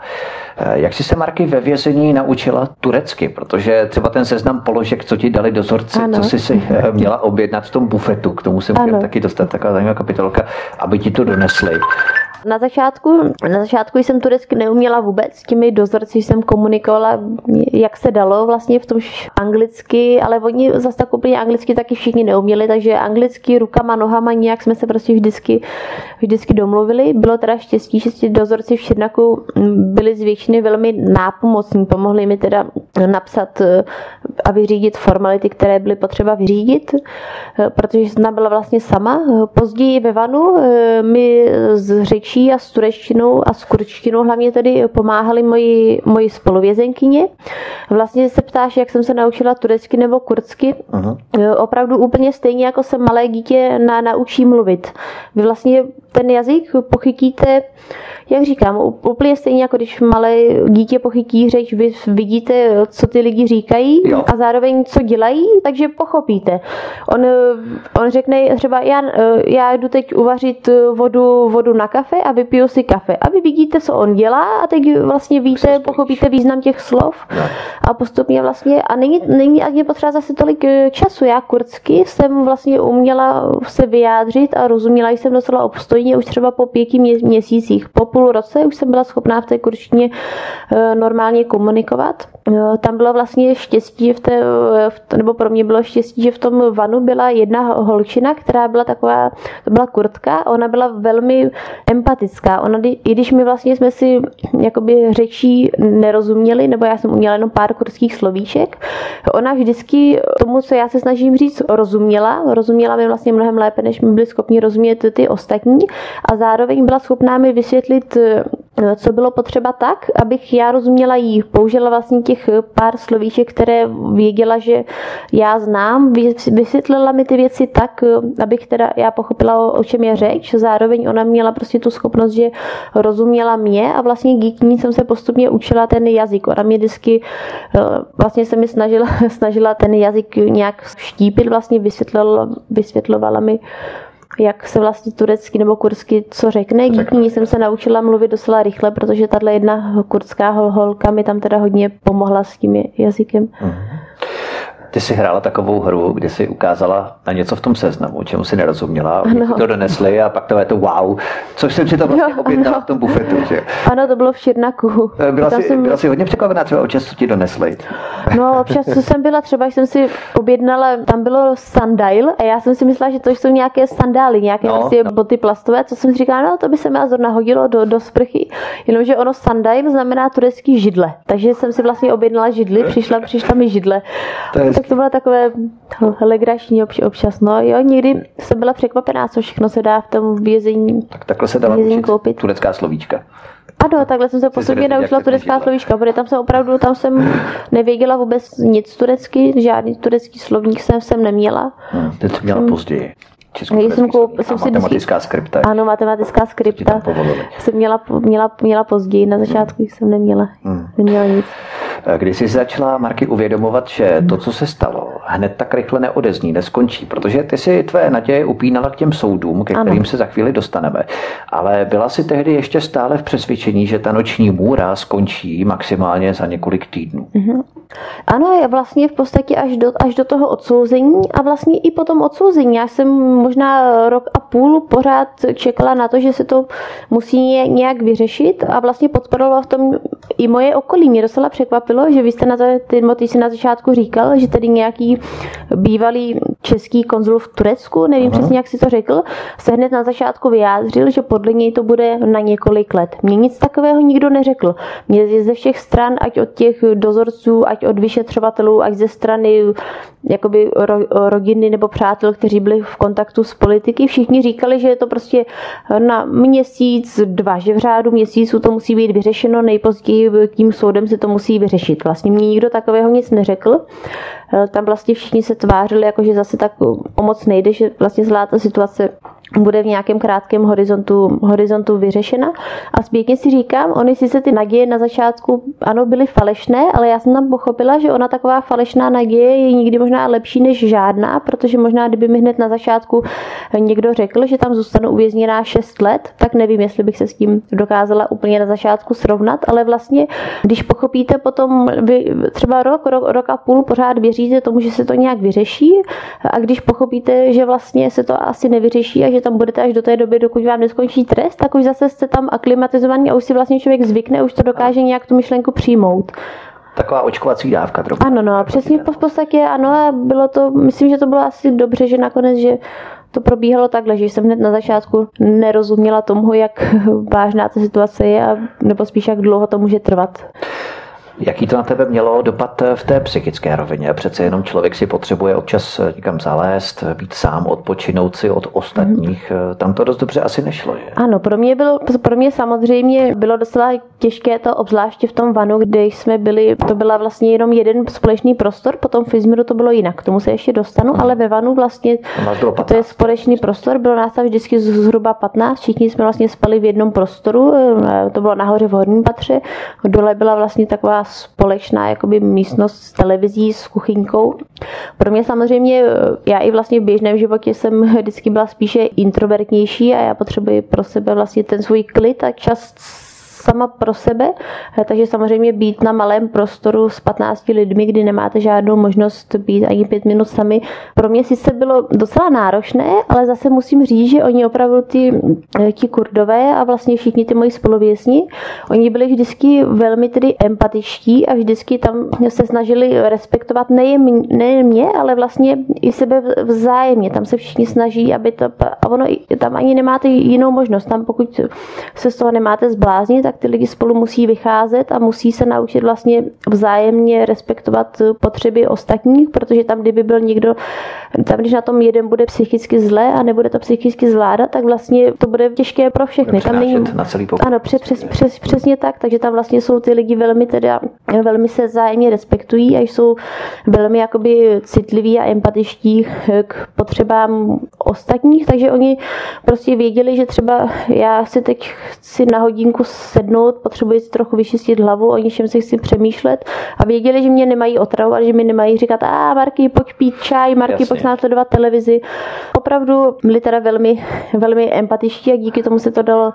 Eh, jak jsi se, Marky, ve vězení naučila turecky? Protože třeba ten seznam položek, co ti dali dozorci, ano. co jsi si eh, měla objednat v tom bufetu, k tomu jsem chtěl taky dostat taková zajímavá kapitolka, aby ti to donesli. Na začátku, na začátku jsem turecky neuměla vůbec, s těmi dozorci jsem komunikovala, jak se dalo vlastně v tom anglicky, ale oni zase tak úplně anglicky taky všichni neuměli, takže anglicky rukama, nohama nějak jsme se prostě vždycky, vždycky domluvili. Bylo teda štěstí, že ti dozorci v Černaku byli z většiny velmi nápomocní, pomohli mi teda napsat eh, a vyřídit formality, které byly potřeba vyřídit, eh, protože jsem byla vlastně sama. Později ve Vanu eh, mi z řečí řečí a s turečtinou a s kurčtinou hlavně tedy pomáhali moji, moji spoluvězenkyně. Vlastně se ptáš, jak jsem se naučila turecky nebo kurdsky. Aha. Opravdu úplně stejně, jako se malé dítě na, naučí mluvit. Vy vlastně ten jazyk pochytíte jak říkám, úplně stejně jako když malé dítě pochytí řeč, vy vidíte, co ty lidi říkají jo. a zároveň co dělají, takže pochopíte. On, on řekne třeba, já, já jdu teď uvařit vodu, vodu na kafe a vypiju si kafe. A vy vidíte, co on dělá a teď vlastně víte, pochopíte význam těch slov a postupně vlastně, a není, není ani potřeba zase tolik eh, času. Já kurdsky jsem vlastně uměla se vyjádřit a rozuměla jsem docela obstojně už třeba po pěti měsících. Po půl roce už jsem byla schopná v té kurčině eh, normálně komunikovat. Eh, tam bylo vlastně štěstí, v té, nebo pro mě bylo štěstí, že v tom vanu byla jedna holčina, která byla taková, to byla kurtka, ona byla velmi empatická. Ona, i když my vlastně jsme si jakoby řečí nerozuměli, nebo já jsem uměla jenom pár kurdských slovíček, ona vždycky tomu, co já se snažím říct, rozuměla. Rozuměla mi vlastně mnohem lépe, než mi byli schopni rozumět ty ostatní a zároveň byla schopná mi vysvětlit co bylo potřeba tak, abych já rozuměla jí. Použila vlastně těch pár slovíček, které věděla, že já znám. Vysvětlila mi ty věci tak, abych teda já pochopila, o čem je řeč. Zároveň ona měla prostě tu schopnost, že rozuměla mě a vlastně díky ní jsem se postupně učila ten jazyk. Ona mě vždycky eh, vlastně se mi snažila, snažila ten jazyk nějak štípit, vlastně vysvětlovala, vysvětlovala mi jak se vlastně turecky nebo kursky co řekne. Díky ní jsem se naučila mluvit docela rychle, protože tahle jedna kurdská holka mi tam teda hodně pomohla s tím jazykem. Uh-huh. Ty jsi hrála takovou hru, kde si ukázala na něco v tom seznamu, čemu si nerozuměla, ano. to donesli a pak to je to wow, což jsem si to vlastně objednala v tom bufetu. Že? Ano, to bylo v Širnaku. Eh, byla, jsi, jsem... byla jsi hodně překvapená třeba o co ti donesli? No, občas jsem byla třeba, jsem si objednala, tam bylo sandail a já jsem si myslela, že to jsou nějaké sandály, nějaké no, vlastně no. boty plastové, co jsem si říkala, no to by se mi zrovna hodilo do, do sprchy, jenomže ono sandail znamená turecký židle, takže jsem si vlastně objednala židli, přišla, přišla mi židle. To je tak to bylo takové legrační občas. No jo, někdy jsem byla překvapená, co všechno se dá v tom vězení Tak takhle se učit koupit. turecká slovíčka. Ano, takhle jsem se postupně naučila turecká slovíčka, protože tam jsem opravdu, tam jsem nevěděla vůbec nic turecky, žádný turecký slovník jsem, jsem neměla. Hmm, teď jsem měla později. Jsem, koup, jsem si matematická skripta. Ano, matematická skripta. Jsem měla, měla, měla později, na začátku hmm. jsem neměla, hmm. neměla nic. Kdy jsi začala, Marky, uvědomovat, že to, co se stalo, hned tak rychle neodezní, neskončí, protože ty si tvé naděje upínala k těm soudům, ke kterým ano. se za chvíli dostaneme. Ale byla si tehdy ještě stále v přesvědčení, že ta noční můra skončí maximálně za několik týdnů. Mm-hmm. Ano, je vlastně v podstatě až do, až do toho odsouzení a vlastně i po tom odsouzení. Já jsem možná rok a půl pořád čekala na to, že se to musí nějak vyřešit a vlastně podporovalo v tom i moje okolí. Mě docela překvapilo, že vy jste na to, Timothy si na začátku říkal, že tedy nějaký bývalý český konzul v Turecku, nevím Aha. přesně, jak si to řekl, se hned na začátku vyjádřil, že podle něj to bude na několik let. Mně nic takového nikdo neřekl. Mě ze všech stran, ať od těch dozorců, ať od vyšetřovatelů, ať ze strany jakoby rodiny nebo přátel, kteří byli v kontaktu s politiky, všichni říkali, že je to prostě na měsíc, dva, že v řádu měsíců to musí být vyřešeno nejpozději tím soudem se to musí vyřešit. Vlastně mě nikdo takového nic neřekl. Eh, tam vlastně všichni se tvářili, jako že zase tak o moc nejde, že vlastně zlá ta situace bude v nějakém krátkém horizontu, horizontu vyřešena. A zpětně si říkám, oni sice ty naděje na začátku, ano, byly falešné, ale já jsem tam pochopila, že ona taková falešná naděje je nikdy možná lepší než žádná, protože možná, kdyby mi hned na začátku někdo řekl, že tam zůstanu uvězněná 6 let, tak nevím, jestli bych se s tím dokázala úplně na začátku srovnat, ale vlastně, když pochopíte potom, vy třeba rok, rok, rok a půl pořád věříte tomu, že se to nějak vyřeší a když pochopíte, že vlastně se to asi nevyřeší a že tam budete až do té doby, dokud vám neskončí trest, tak už zase jste tam aklimatizovaný a už si vlastně člověk zvykne, už to dokáže nějak tu myšlenku přijmout. Taková očkovací dávka trochu. Ano, no, přesně v podstatě ano a bylo to, myslím, že to bylo asi dobře, že nakonec, že to probíhalo takhle, že jsem hned na začátku nerozuměla tomu, jak vážná ta situace je, a, nebo spíš jak dlouho to může trvat. Jaký to na tebe mělo dopad v té psychické rovině? Přece jenom člověk si potřebuje občas někam zalézt, být sám, odpočinout si od ostatních. Mm. Tam to dost dobře asi nešlo, že? Ano, pro mě, bylo, pro mě samozřejmě bylo docela těžké to, obzvláště v tom vanu, kde jsme byli, to byla vlastně jenom jeden společný prostor, potom v Izmiru to bylo jinak, k tomu se ještě dostanu, mm. ale ve vanu vlastně to je společný prostor, bylo nás tam vždycky zhruba 15, všichni jsme vlastně spali v jednom prostoru, eh, to bylo nahoře v horním patře, dole byla vlastně taková společná jakoby místnost s televizí, s kuchyňkou. Pro mě samozřejmě, já i vlastně v běžném životě jsem vždycky byla spíše introvertnější a já potřebuji pro sebe vlastně ten svůj klid a čas sama pro sebe, takže samozřejmě být na malém prostoru s 15 lidmi, kdy nemáte žádnou možnost být ani pět minut sami, pro mě sice bylo docela náročné, ale zase musím říct, že oni opravdu ty, ti kurdové a vlastně všichni ty moji spoluvězni, oni byli vždycky velmi tedy empatičtí a vždycky tam se snažili respektovat nejen, nejen mě, ale vlastně i sebe vzájemně. Tam se všichni snaží, aby to, a ono tam ani nemáte jinou možnost. Tam pokud se z toho nemáte zbláznit, tak ty lidi spolu musí vycházet a musí se naučit vlastně vzájemně respektovat potřeby ostatních, protože tam, kdyby byl někdo, tam, když na tom jeden bude psychicky zlé a nebude to psychicky zvládat, tak vlastně to bude těžké pro všechny. Tam není, na celý ano, přes, přes, přes, přesně tak, takže tam vlastně jsou ty lidi velmi teda, velmi se vzájemně respektují a jsou velmi jakoby citliví a empatičtí k potřebám ostatních, takže oni prostě věděli, že třeba já si teď chci na hodinku sednout, potřebuji si trochu vyčistit hlavu, o něčem si chci přemýšlet a věděli, že mě nemají otravovat, že mi nemají říkat, a Marky, pojď pít čaj, Marky, pojď následovat televizi. Opravdu byli teda velmi, velmi empatičtí a díky tomu se to dalo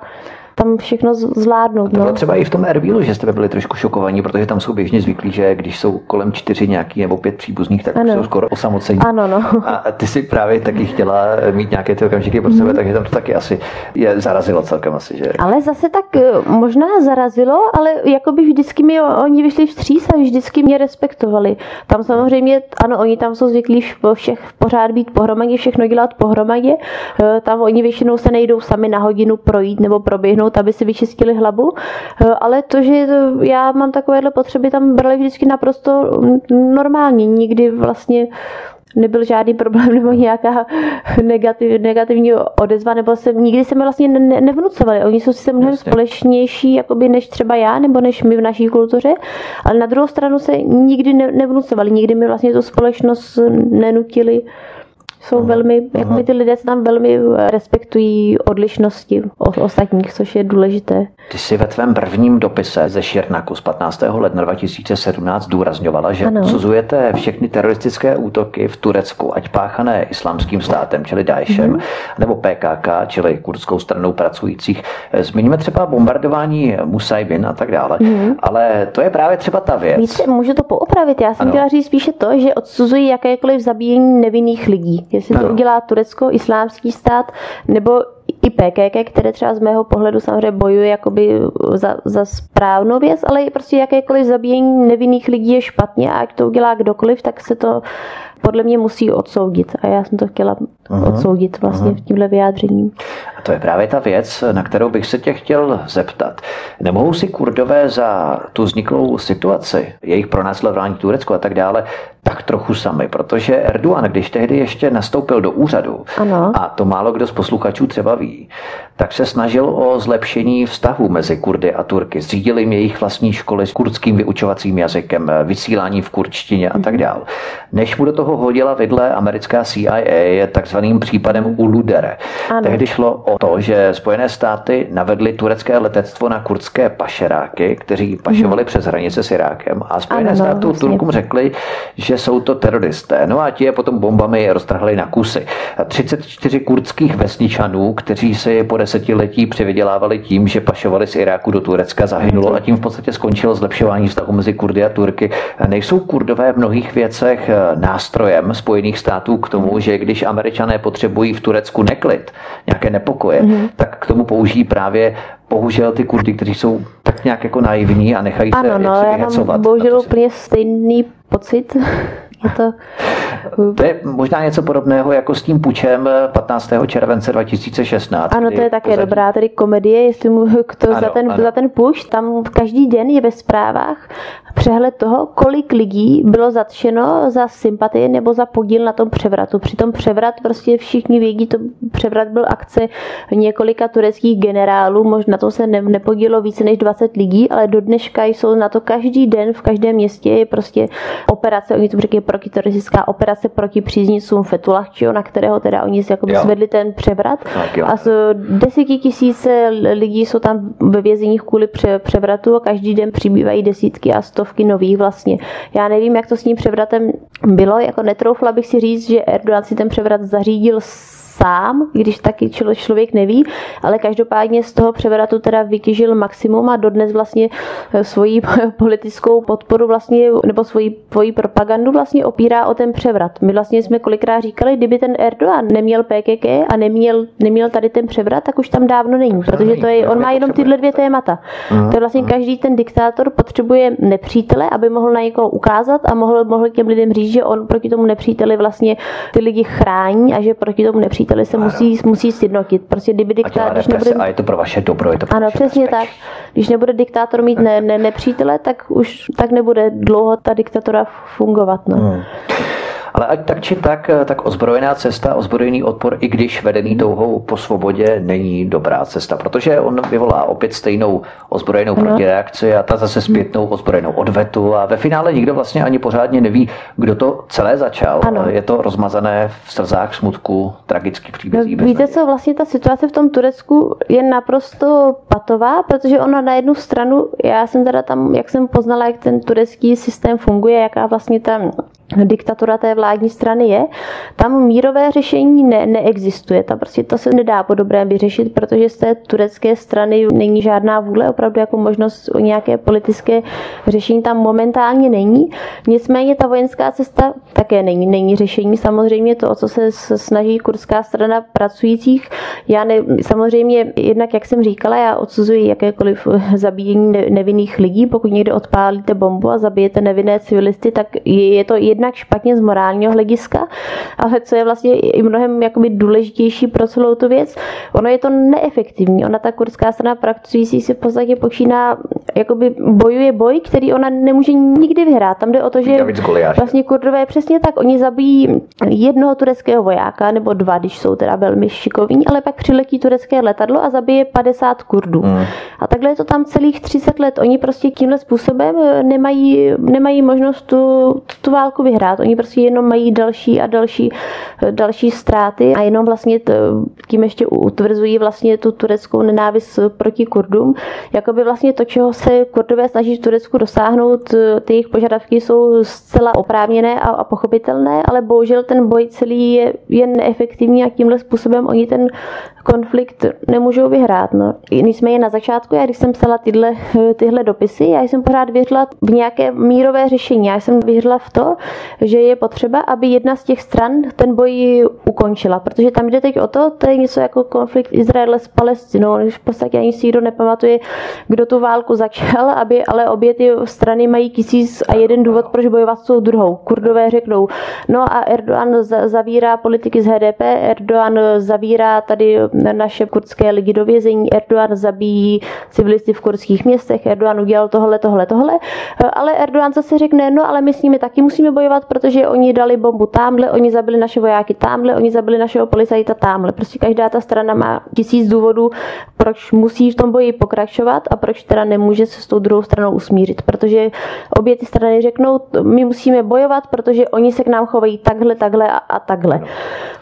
tam všechno zvládnout. No. třeba i v tom Erbilu, že jste byli trošku šokovaní, protože tam jsou běžně zvyklí, že když jsou kolem čtyři nějaký nebo pět příbuzných, tak ano. jsou skoro osamocení. Ano, no. A ty si právě taky chtěla mít nějaké ty okamžiky pro sebe, mm. takže tam to taky asi je zarazilo celkem asi, že? Ale zase tak eh, možná zarazilo, ale jako by vždycky mi oni vyšli vstříc a vždycky mě respektovali. Tam samozřejmě, ano, oni tam jsou zvyklí všech pořád být pohromadě, všechno dělat pohromadě. Eh, tam oni většinou se nejdou sami na hodinu projít nebo proběhnout sednout, aby si vyčistili hlavu, eh, ale to, že já mám takovéhle potřeby, tam brali vždycky naprosto normální. Nikdy vlastně nebyl žádný problém nebo nějaká negativ, negativní odezva, nebo se, nikdy se mi vlastně ne, nevnucovali. Oni jsou si mnohem společnější jakoby, než třeba já, nebo než my v naší kultuře, ale na druhou stranu se nikdy ne, nevnucovali, nikdy mi vlastně tu společnost nenutili jsou velmi, jak my ty lidé se tam velmi respektují odlišnosti od ostatních, což je důležité. Ty jsi ve tvém prvním dopise ze Širnaku z 15. ledna 2017 důrazňovala, že ano. odsuzujete všechny teroristické útoky v Turecku, ať páchané islámským státem, čili Daeshem, mm-hmm. nebo PKK, čili kurdskou stranou pracujících. Zmiňme třeba bombardování Musajbin a tak dále, mm-hmm. ale to je právě třeba ta věc. Víte, můžu to poopravit. Já jsem chtěla říct spíše to, že odsuzují jakékoliv zabíjení nevinných lidí jestli to udělá Turecko, islámský stát, nebo i PKK, které třeba z mého pohledu samozřejmě bojuje jakoby za, za správnou věc, ale i prostě jakékoliv zabíjení nevinných lidí je špatně a ať to udělá kdokoliv, tak se to podle mě musí odsoudit. A já jsem to chtěla uh-huh. odsoudit vlastně uh-huh. tímhle vyjádřením. A to je právě ta věc, na kterou bych se tě chtěl zeptat. Nemohou si kurdové za tu vzniklou situaci, jejich pronásledování Turecku a tak dále, tak trochu sami, protože Erdogan, když tehdy ještě nastoupil do úřadu, ano. a to málo kdo z posluchačů třeba baví, tak se snažil o zlepšení vztahu mezi Kurdy a Turky. Zřídil jim jejich vlastní školy s kurdským vyučovacím jazykem, vysílání v kurdštině a tak dál. Než mu do toho hodila vidle americká CIA takzvaným případem Uludere. Ano. Tehdy šlo o to, že Spojené státy navedly turecké letectvo na kurdské pašeráky, kteří pašovali hmm. přes hranice s Irákem a Spojené ano, státy no, Turkům řekli, že jsou to teroristé. No a ti je potom bombami roztrhali na kusy. 34 kurdských vesničanů, kteří si po desetiletí přivydělávali tím, že pašovali z Iráku do Turecka, zahynulo a tím v podstatě skončilo zlepšování vztahu mezi Kurdy a Turky. Nejsou Kurdové v mnohých věcech eh, nástrojem Spojených států k tomu, že když američané potřebují v Turecku neklid, nějaké nepokoje, mm-hmm. tak k tomu použijí právě bohužel ty Kurdy, kteří jsou tak nějak jako naivní a nechají ano, se no, já mám bohužel úplně stejný pocit. Je to... to je možná něco podobného jako s tím pučem 15. července 2016. Ano, to je také pozadí... dobrá tedy komedie, jestli mu to ano, za, ten, ano. za ten puš, tam každý den je ve zprávách přehled toho, kolik lidí bylo zatčeno za sympatie nebo za podíl na tom převratu. Přitom převrat prostě všichni vědí, to převrat byl akce několika tureckých generálů, možná to se ne, nepodílo více než 20 lidí, ale do dneška jsou na to každý den v každém městě je prostě operace, oni to říkají protiteroristická operace proti příznicům Fetulahčího, na kterého teda oni si jako zvedli ten převrat. A z deseti tisíce lidí jsou tam ve vězeních kvůli převratu a každý den přibývají desítky a stovky nových vlastně. Já nevím, jak to s tím převratem bylo, jako netroufla bych si říct, že Erdogan si ten převrat zařídil sám, když taky člověk neví, ale každopádně z toho převratu teda vytěžil maximum a dodnes vlastně eh, svoji politickou podporu vlastně, nebo svoji, svoji propagandu vlastně opírá o ten převrat. My vlastně jsme kolikrát říkali, kdyby ten Erdogan neměl PKK a neměl, neměl tady ten převrat, tak už tam dávno není, protože to je, on má jenom tyhle dvě témata. To je vlastně každý ten diktátor potřebuje nepřítele, aby mohl na někoho ukázat a mohl, mohl těm lidem říct, že on proti tomu nepříteli vlastně ty lidi chrání a že proti tomu nepříteli nepříteli se musí, musí sjednotit. Prostě kdyby diktátor... Když nebude... A je to pro vaše dobro, je to pro Ano, přesně bezpeč. tak. Když nebude diktátor mít ne, ne, nepřítele, tak už tak nebude dlouho ta diktatura fungovat. No. Hmm. Ale ať tak či tak, tak ozbrojená cesta, ozbrojený odpor, i když vedený touhou po svobodě, není dobrá cesta, protože on vyvolá opět stejnou ozbrojenou no. protireakci a ta zase zpětnou ozbrojenou odvetu a ve finále nikdo vlastně ani pořádně neví, kdo to celé začal. Ano. Je to rozmazané v slzách, smutku, tragický příběh. No, víte co, vlastně ta situace v tom Turecku je naprosto patová, protože ona na jednu stranu, já jsem teda tam, jak jsem poznala, jak ten turecký systém funguje, jaká vlastně tam diktatura té vládní strany je, tam mírové řešení ne, neexistuje. Tam prostě to se nedá po dobrém vyřešit, protože z té turecké strany není žádná vůle, opravdu jako možnost o nějaké politické řešení tam momentálně není. Nicméně ta vojenská cesta také není, není řešení. Samozřejmě to, o co se snaží kurská strana pracujících. Já ne, samozřejmě, jednak jak jsem říkala, já odsuzuji jakékoliv zabíjení nevinných lidí. Pokud někde odpálíte bombu a zabijete nevinné civilisty, tak je, je to jedna jednak špatně z morálního hlediska, ale co je vlastně i mnohem jakoby důležitější pro celou tu věc, ono je to neefektivní. Ona ta kurdská strana pracující si v podstatě počíná, jakoby bojuje boj, který ona nemůže nikdy vyhrát. Tam jde o to, že vlastně kurdové přesně tak, oni zabijí jednoho tureckého vojáka, nebo dva, když jsou teda velmi šikovní, ale pak přiletí turecké letadlo a zabije 50 kurdů. Hmm. A takhle je to tam celých 30 let. Oni prostě tímhle způsobem nemají, nemají možnost tu, tu válku vyhrát. Oni prostě jenom mají další a další, další ztráty a jenom vlastně tím ještě utvrzují vlastně tu tureckou nenávist proti Kurdům. Jakoby vlastně to, čeho se Kurdové snaží v Turecku dosáhnout, ty jejich požadavky jsou zcela oprávněné a, a pochopitelné, ale bohužel ten boj celý je, je neefektivní a tímhle způsobem oni ten konflikt nemůžou vyhrát. No. Nicméně na začátku, já když jsem psala tyhle, tyhle dopisy, já jsem pořád věřila v nějaké mírové řešení. Já jsem věřila v to, že je potřeba, aby jedna z těch stran ten boj ukončila, protože tam jde teď o to, to je něco jako konflikt Izraele s Palestinou, když v podstatě ani si nepamatuje, kdo tu válku začal začal, aby, ale obě ty strany mají tisíc a jeden důvod, proč bojovat s tou druhou. Kurdové řeknou, no a Erdogan zavírá politiky z HDP, Erdogan zavírá tady naše kurdské lidi do vězení, Erdogan zabíjí civilisty v kurdských městech, Erdogan udělal tohle, tohle, tohle, ale Erdogan zase řekne, no ale my s nimi taky musíme bojovat, protože oni dali bombu tamhle, oni zabili naše vojáky tamhle, oni zabili našeho policajta tamhle. Prostě každá ta strana má tisíc důvodů, proč musí v tom boji pokračovat a proč teda nemůže se s tou druhou stranou usmířit. Protože obě ty strany řeknou, my musíme bojovat, protože oni se k nám chovají takhle, takhle a, a takhle.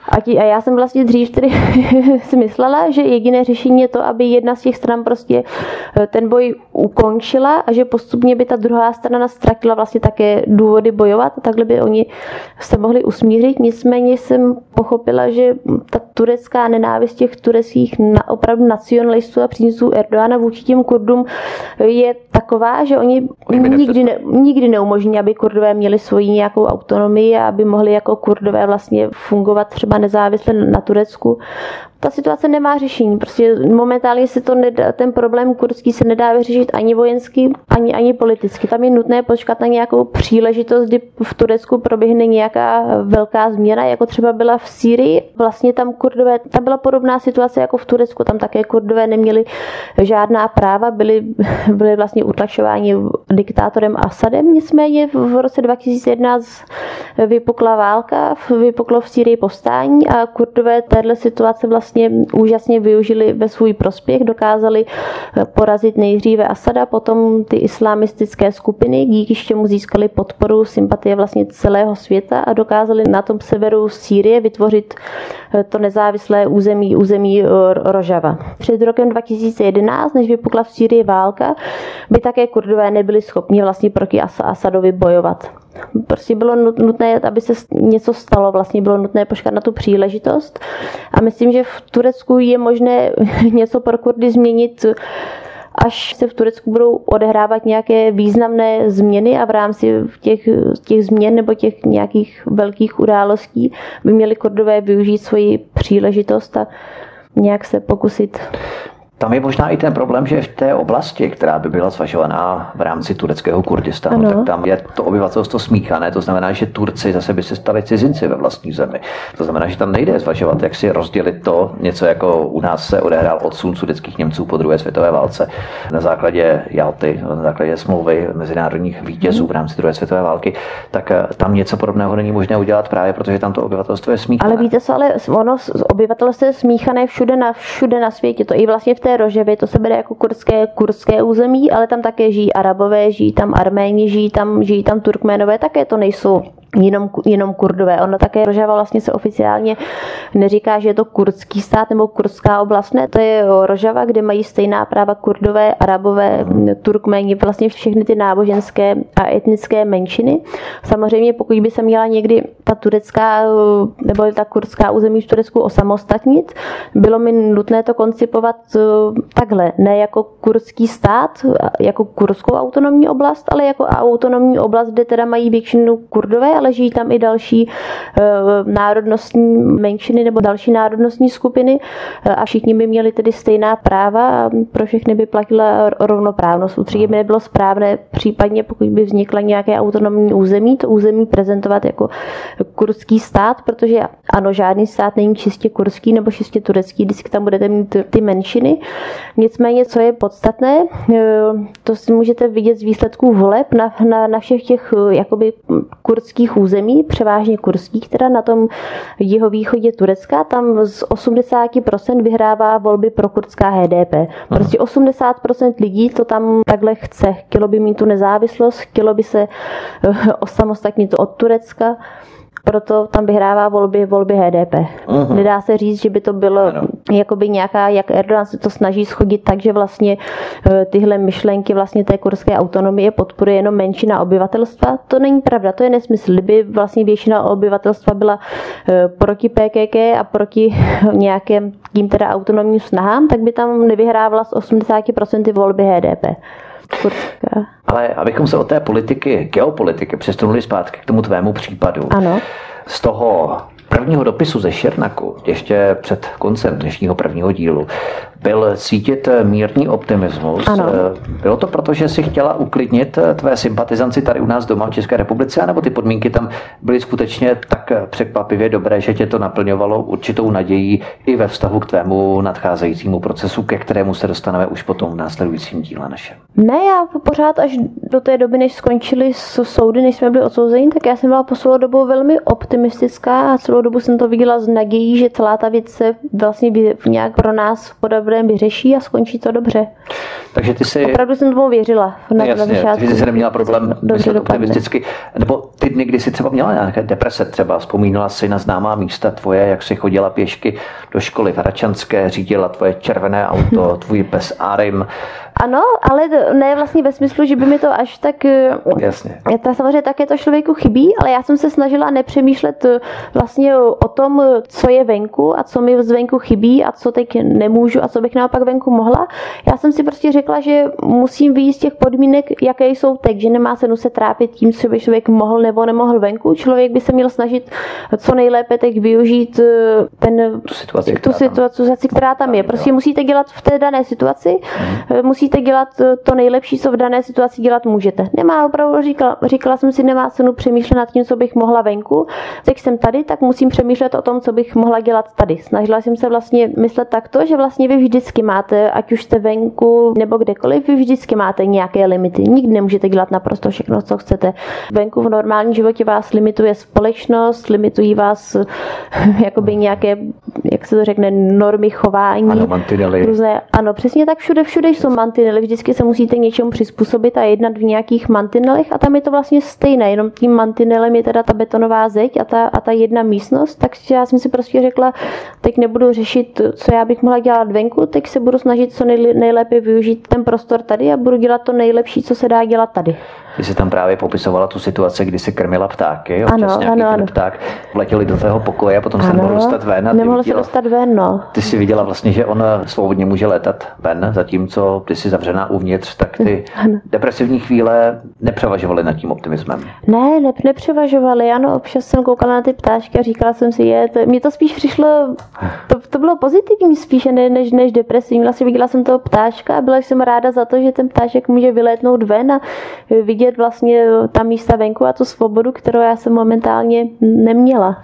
A, tí, a já jsem vlastně dřív tedy si myslela, že jediné řešení je to, aby jedna z těch stran prostě eh, ten boj ukončila a že postupně by ta druhá strana ztratila vlastně také důvody bojovat takhle by oni se mohli usmířit. Nicméně jsem pochopila, že ta turecká nenávist těch tureckých na, opravdu nacionalistů a příznivců Erdoána vůči těm Kurdům je taková, že oni nikdy, ne, nikdy neumožní, aby Kurdové měli svoji nějakou autonomii a aby mohli jako Kurdové vlastně fungovat třeba nezávisle na Turecku ta situace nemá řešení. Prostě momentálně se to nedá, ten problém kurdský se nedá vyřešit ani vojensky, ani, ani politicky. Tam je nutné počkat na nějakou příležitost, kdy v Turecku proběhne nějaká velká změna, jako třeba byla v Sýrii. Vlastně tam kurdové, tam byla podobná situace jako v Turecku. Tam také kurdové neměli žádná práva, byli, byli vlastně utlačováni diktátorem Asadem. Nicméně v roce 2011 vypukla válka, vypuklo v Sýrii povstání a kurdové téhle situace vlastně úžasně využili ve svůj prospěch, dokázali eh, porazit nejdříve Asada, potom ty islamistické skupiny, díky čemu získali podporu, sympatie vlastně celého světa a dokázali na tom severu Sýrie vytvořit eh, to nezávislé území, území eh, Rožava. Před rokem 2011, než vypukla v Sýrii válka, by také kurdové nebyli schopni vlastně proti Asadovi bojovat. Prostě bylo nutné, aby se něco stalo, vlastně bylo nutné počkat na tu příležitost. A myslím, že v Turecku je možné něco pro Kurdy změnit až se v Turecku budou odehrávat nějaké významné změny a v rámci těch, těch změn nebo těch nějakých velkých událostí by měli Kurdové využít svoji příležitost a nějak se pokusit tam je možná i ten problém, že v té oblasti, která by byla zvažovaná v rámci tureckého Kurdistánu, ano. tak tam je to obyvatelstvo smíchané, to znamená, že Turci zase by se stali cizinci ve vlastní zemi. To znamená, že tam nejde zvažovat, jak si rozdělit to, něco jako u nás se odehrál odsun sudeckých Němců po druhé světové válce na základě Jalty, na základě smlouvy mezinárodních vítězů v rámci druhé světové války, tak eh, tam něco podobného není možné udělat právě, protože tam to obyvatelstvo je smíchané. Ale víte co, ale ono obyvatelstvo je smíchané všude na, všude na světě, to i vlastně v té Roževě, to se bere jako kurdské, kurdské území, ale tam také žijí Arabové, žijí tam Arméni, žijí tam, žijí tam Turkménové, také to nejsou jenom, jenom kurdové. Ono také Rožava vlastně se oficiálně neříká, že je to kurdský stát nebo kurdská oblast. Ne, to je Rožava, kde mají stejná práva kurdové, arabové, turkmeni, vlastně všechny ty náboženské a etnické menšiny. Samozřejmě pokud by se měla někdy ta turecká nebo ta kurdská území v Turecku osamostatnit, bylo mi nutné to koncipovat takhle, ne jako kurdský stát, jako kurdskou autonomní oblast, ale jako autonomní oblast, kde teda mají většinu kurdové, ale žijí tam i další eh, národnostní menšiny nebo další národnostní skupiny eh, a všichni by měli tedy stejná práva a pro všechny by platila rovnoprávnost. Určitě by nebylo správné, případně pokud by vznikla nějaké autonomní území, to území prezentovat jako kurdský stát, protože ano, žádný stát není čistě kurdský nebo čistě turecký, vždycky tam budete mít ty menšiny. Nicméně, co je podstatné, eh, to si můžete vidět z výsledků voleb na, na, na všech těch jakoby kurdských území, převážně kurských, teda na tom jihovýchodě Turecka, tam z 80% vyhrává volby pro kurdská HDP. Prostě 80% lidí to tam takhle chce. Chtělo by mít tu nezávislost, chtělo by se eh, osamostatnit od Turecka proto tam vyhrává volby, volby HDP. Mhm. Nedá se říct, že by to bylo ano. Jakoby nějaká, jak Erdogan se to snaží schodit tak, že vlastně eh, tyhle myšlenky vlastně té kurské autonomie podporuje jenom menšina obyvatelstva. To není pravda, to je nesmysl. Kdyby vlastně většina obyvatelstva byla eh, proti PKK a proti nějakým tím teda autonomním snahám, tak by tam nevyhrávala z 80% volby HDP. Kurska. Ale abychom se od té politiky, geopolitiky přesunuli zpátky k tomu tvému případu. Ano. Z toho prvního dopisu ze Šernaku, ještě před koncem dnešního prvního dílu, byl cítit mírný optimismus. Ano. Bylo to proto, že si chtěla uklidnit tvé sympatizanci tady u nás doma v České republice, nebo ty podmínky tam byly skutečně tak překvapivě dobré, že tě to naplňovalo určitou nadějí i ve vztahu k tvému nadcházejícímu procesu, ke kterému se dostaneme už potom v následujícím díle našem? Ne, já pořád až do té doby, než skončili soudy, než jsme byli odsouzeni, tak já jsem byla po celou dobu velmi optimistická a celou dobu jsem to viděla s nadějí, že celá ta věc se vlastně nějak pro nás v podobném vyřeší a skončí to dobře. Takže ty si... Opravdu jsem tomu věřila. Na Jasně, takže jsi neměla problém myslet optimisticky. Nebo ty dny, kdy jsi třeba měla nějaké deprese třeba, vzpomínala si na známá místa tvoje, jak jsi chodila pěšky do školy v Hračanské, řídila tvoje červené auto, tvůj pes Arim, ano, ale ne vlastně ve smyslu, že by mi to až tak... Eh, Jasně. Ta, samozřejmě také to člověku chybí, ale já jsem se snažila nepřemýšlet eh, vlastně o tom, co je venku a co mi zvenku chybí a co teď nemůžu a co bych naopak venku mohla. Já jsem si prostě řekla, že musím vyjít z těch podmínek, jaké jsou teď, že nemá cenu se trápit tím, co by člověk mohl nebo nemohl venku. Člověk by se měl snažit co nejlépe teď využít eh, ten, tu situaci, tu situaci, která tam je. Prostě musíte dělat v té dané situaci, hmm. musíte musíte dělat to nejlepší, co v dané situaci dělat můžete. Nemá opravdu, říkala, říkala jsem si, nemá cenu přemýšlet nad tím, co bych mohla venku. Teď jsem tady, tak musím přemýšlet o tom, co bych mohla dělat tady. Snažila jsem se vlastně myslet takto, že vlastně vy vždycky máte, ať už jste venku nebo kdekoliv, vy vždycky máte nějaké limity. Nikdy nemůžete dělat naprosto všechno, co chcete. Venku v normálním životě vás limituje společnost, limitují vás jakoby nějaké, jak se to řekne, normy chování. Ano, mantinely. Různé, ano, přesně tak všude, všude jsou mantinely vždycky se musíte něčemu přizpůsobit a jednat v nějakých mantinelech a tam je to vlastně stejné, jenom tím mantinelem je teda ta betonová zeď a ta, a ta jedna místnost, takže já jsem si prostě řekla, teď nebudu řešit, co já bych mohla dělat venku, teď se budu snažit co nejlépe využít ten prostor tady a budu dělat to nejlepší, co se dá dělat tady. Ty jsi tam právě popisovala tu situaci, kdy si krmila ptáky, ano, ano, ano. pták vletěli do tvého pokoje a potom ano, se nemohl dostat ven. A nemohl se dostat ven, no. Ty si viděla vlastně, že on svobodně může letat ven, zatímco ty jsi zavřená uvnitř, tak ty ano. depresivní chvíle nepřevažovaly nad tím optimismem. Ne, ne nepřevažovaly, ano, občas jsem koukala na ty ptáčky a říkala jsem si, je, to, mně to spíš přišlo, to, to bylo pozitivní spíše ne, než, než depresivní. Vlastně viděla jsem toho ptáčka a byla jsem ráda za to, že ten ptáček může vylétnout ven a vidět vidět vlastně ta místa venku a tu svobodu, kterou já jsem momentálně neměla.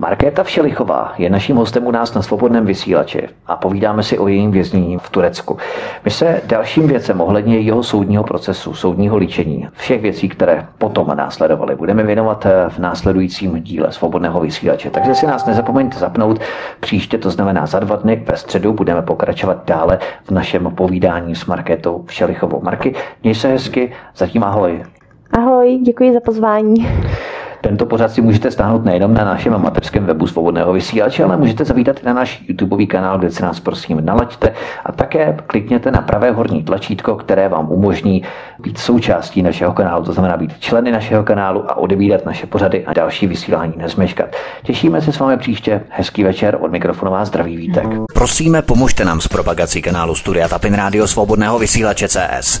Markéta Všelichová je naším hostem u nás na svobodném vysílači a povídáme si o jejím věznění v Turecku. My se dalším věcem ohledně jeho soudního procesu, soudního líčení, všech věcí, které potom následovaly, budeme věnovat v následujícím díle svobodného vysílače. Takže si nás nezapomeňte zapnout. Příště, to znamená za dva dny ve středu, budeme pokračovat dále v našem povídání s Markétou Všelichovou. Marky, měj se hezky, zatím ahoj. Ahoj, děkuji za pozvání. Tento pořad si můžete stáhnout nejenom na našem amatérském webu Svobodného vysílače, ale můžete zavítat i na náš YouTube kanál, kde se nás prosím nalaďte a také klikněte na pravé horní tlačítko, které vám umožní být součástí našeho kanálu, to znamená být členy našeho kanálu a odebírat naše pořady a další vysílání nezmeškat. Těšíme se s vámi příště. Hezký večer od mikrofonu vás zdraví vítek. Prosíme, pomožte nám s propagací kanálu Studia Tapin Radio Svobodného vysílače CS.